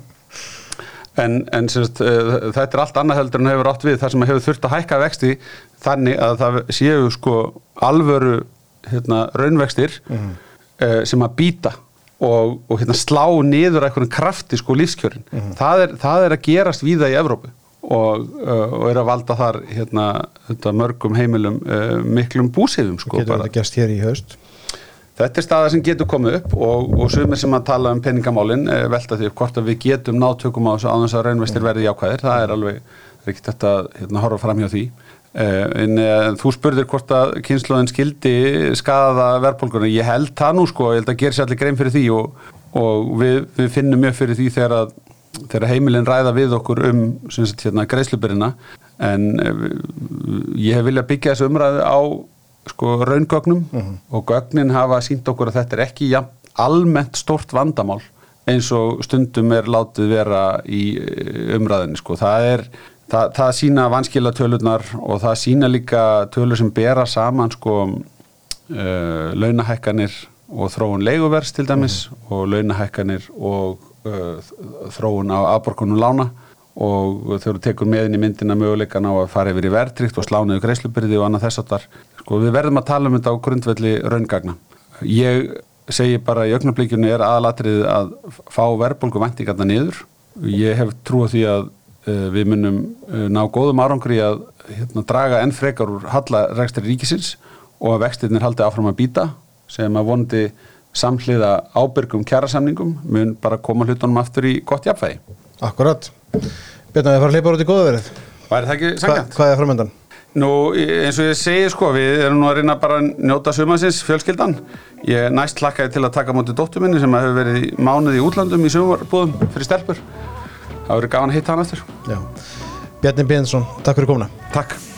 En, en semst, uh, þetta er allt annað heldur en hefur átt við þar sem hefur þurft að hækka vexti þannig að það séu sko alvöru hérna, raunvextir uh, sem að býta og, og hérna, slá niður eitthvað krafti sko lífskjörin. Það, er, það er að gerast víða í Evrópu og, uh, og er að valda þar hérna, þetta, mörgum heimilum uh, miklum búsifum sko, getur bara. þetta gerst hér í haust Þetta er staða sem getur komið upp og, og sumir sem að tala um peningamálin eh, velta því hvort að við getum náð tökum á þessu þess að raunvestir verði jákvæðir. Það er alveg ekki þetta hérna, horfa fram hjá því. Eh, en eh, þú spurðir hvort að kynsluðin skildi skadaða verðbólguna. Ég held það nú sko, ég held að gera sér allir grein fyrir því og, og við, við finnum mjög fyrir því þegar að þegar heimilin ræða við okkur um hérna, greiðslubyrina en eh, ég hef viljað byggja þessu umræðu á sko raungögnum og gögnin hafa sínt okkur að þetta er ekki ja, almennt stort vandamál eins og stundum er látið vera í eh, umræðinni sko. það er það, það sína vanskila tölunar og það sína líka tölur sem bera saman sko uh, launahækkanir og þróun leiguvers til dæmis og launahækkanir og uh, þróun á afborgunum lána og þegar þú tekur með inn í myndina möguleikan á að fara yfir í verðtrykt og slánaðu greiðslubyrði og annað þess að þar sko við verðum að tala um þetta á grundvelli raungagna. Ég segi bara í augnablíkjunni er aðalatriðið að fá verðbólgu væntingarna niður. Ég hef trú á því að uh, við munum uh, ná góðum árangri að hérna, draga enn frekar úr hallarekstri ríkisins og að vextirnir haldi áfram að býta sem að vondi samhliða ábyrgum kjærasamningum mun bara koma hlutunum aftur í gott jafnvægi. Akkurat Björn að þið fara að hleypa út í góða verið Væri það ekki Hva, sangjant? Hvað er framöndan? Nú, eins og ég segi sko, við erum nú að reyna bara að njóta sumansins fjölskyldan. Ég næst hlakkaði til að taka móti dóttur minni sem hefur verið mánuð í útlandum í sumarbúðum fyrir stelpur. Það verið gaman að hitta hann eftir. Já Bjarni Björnsson, takk fyrir komuna Takk.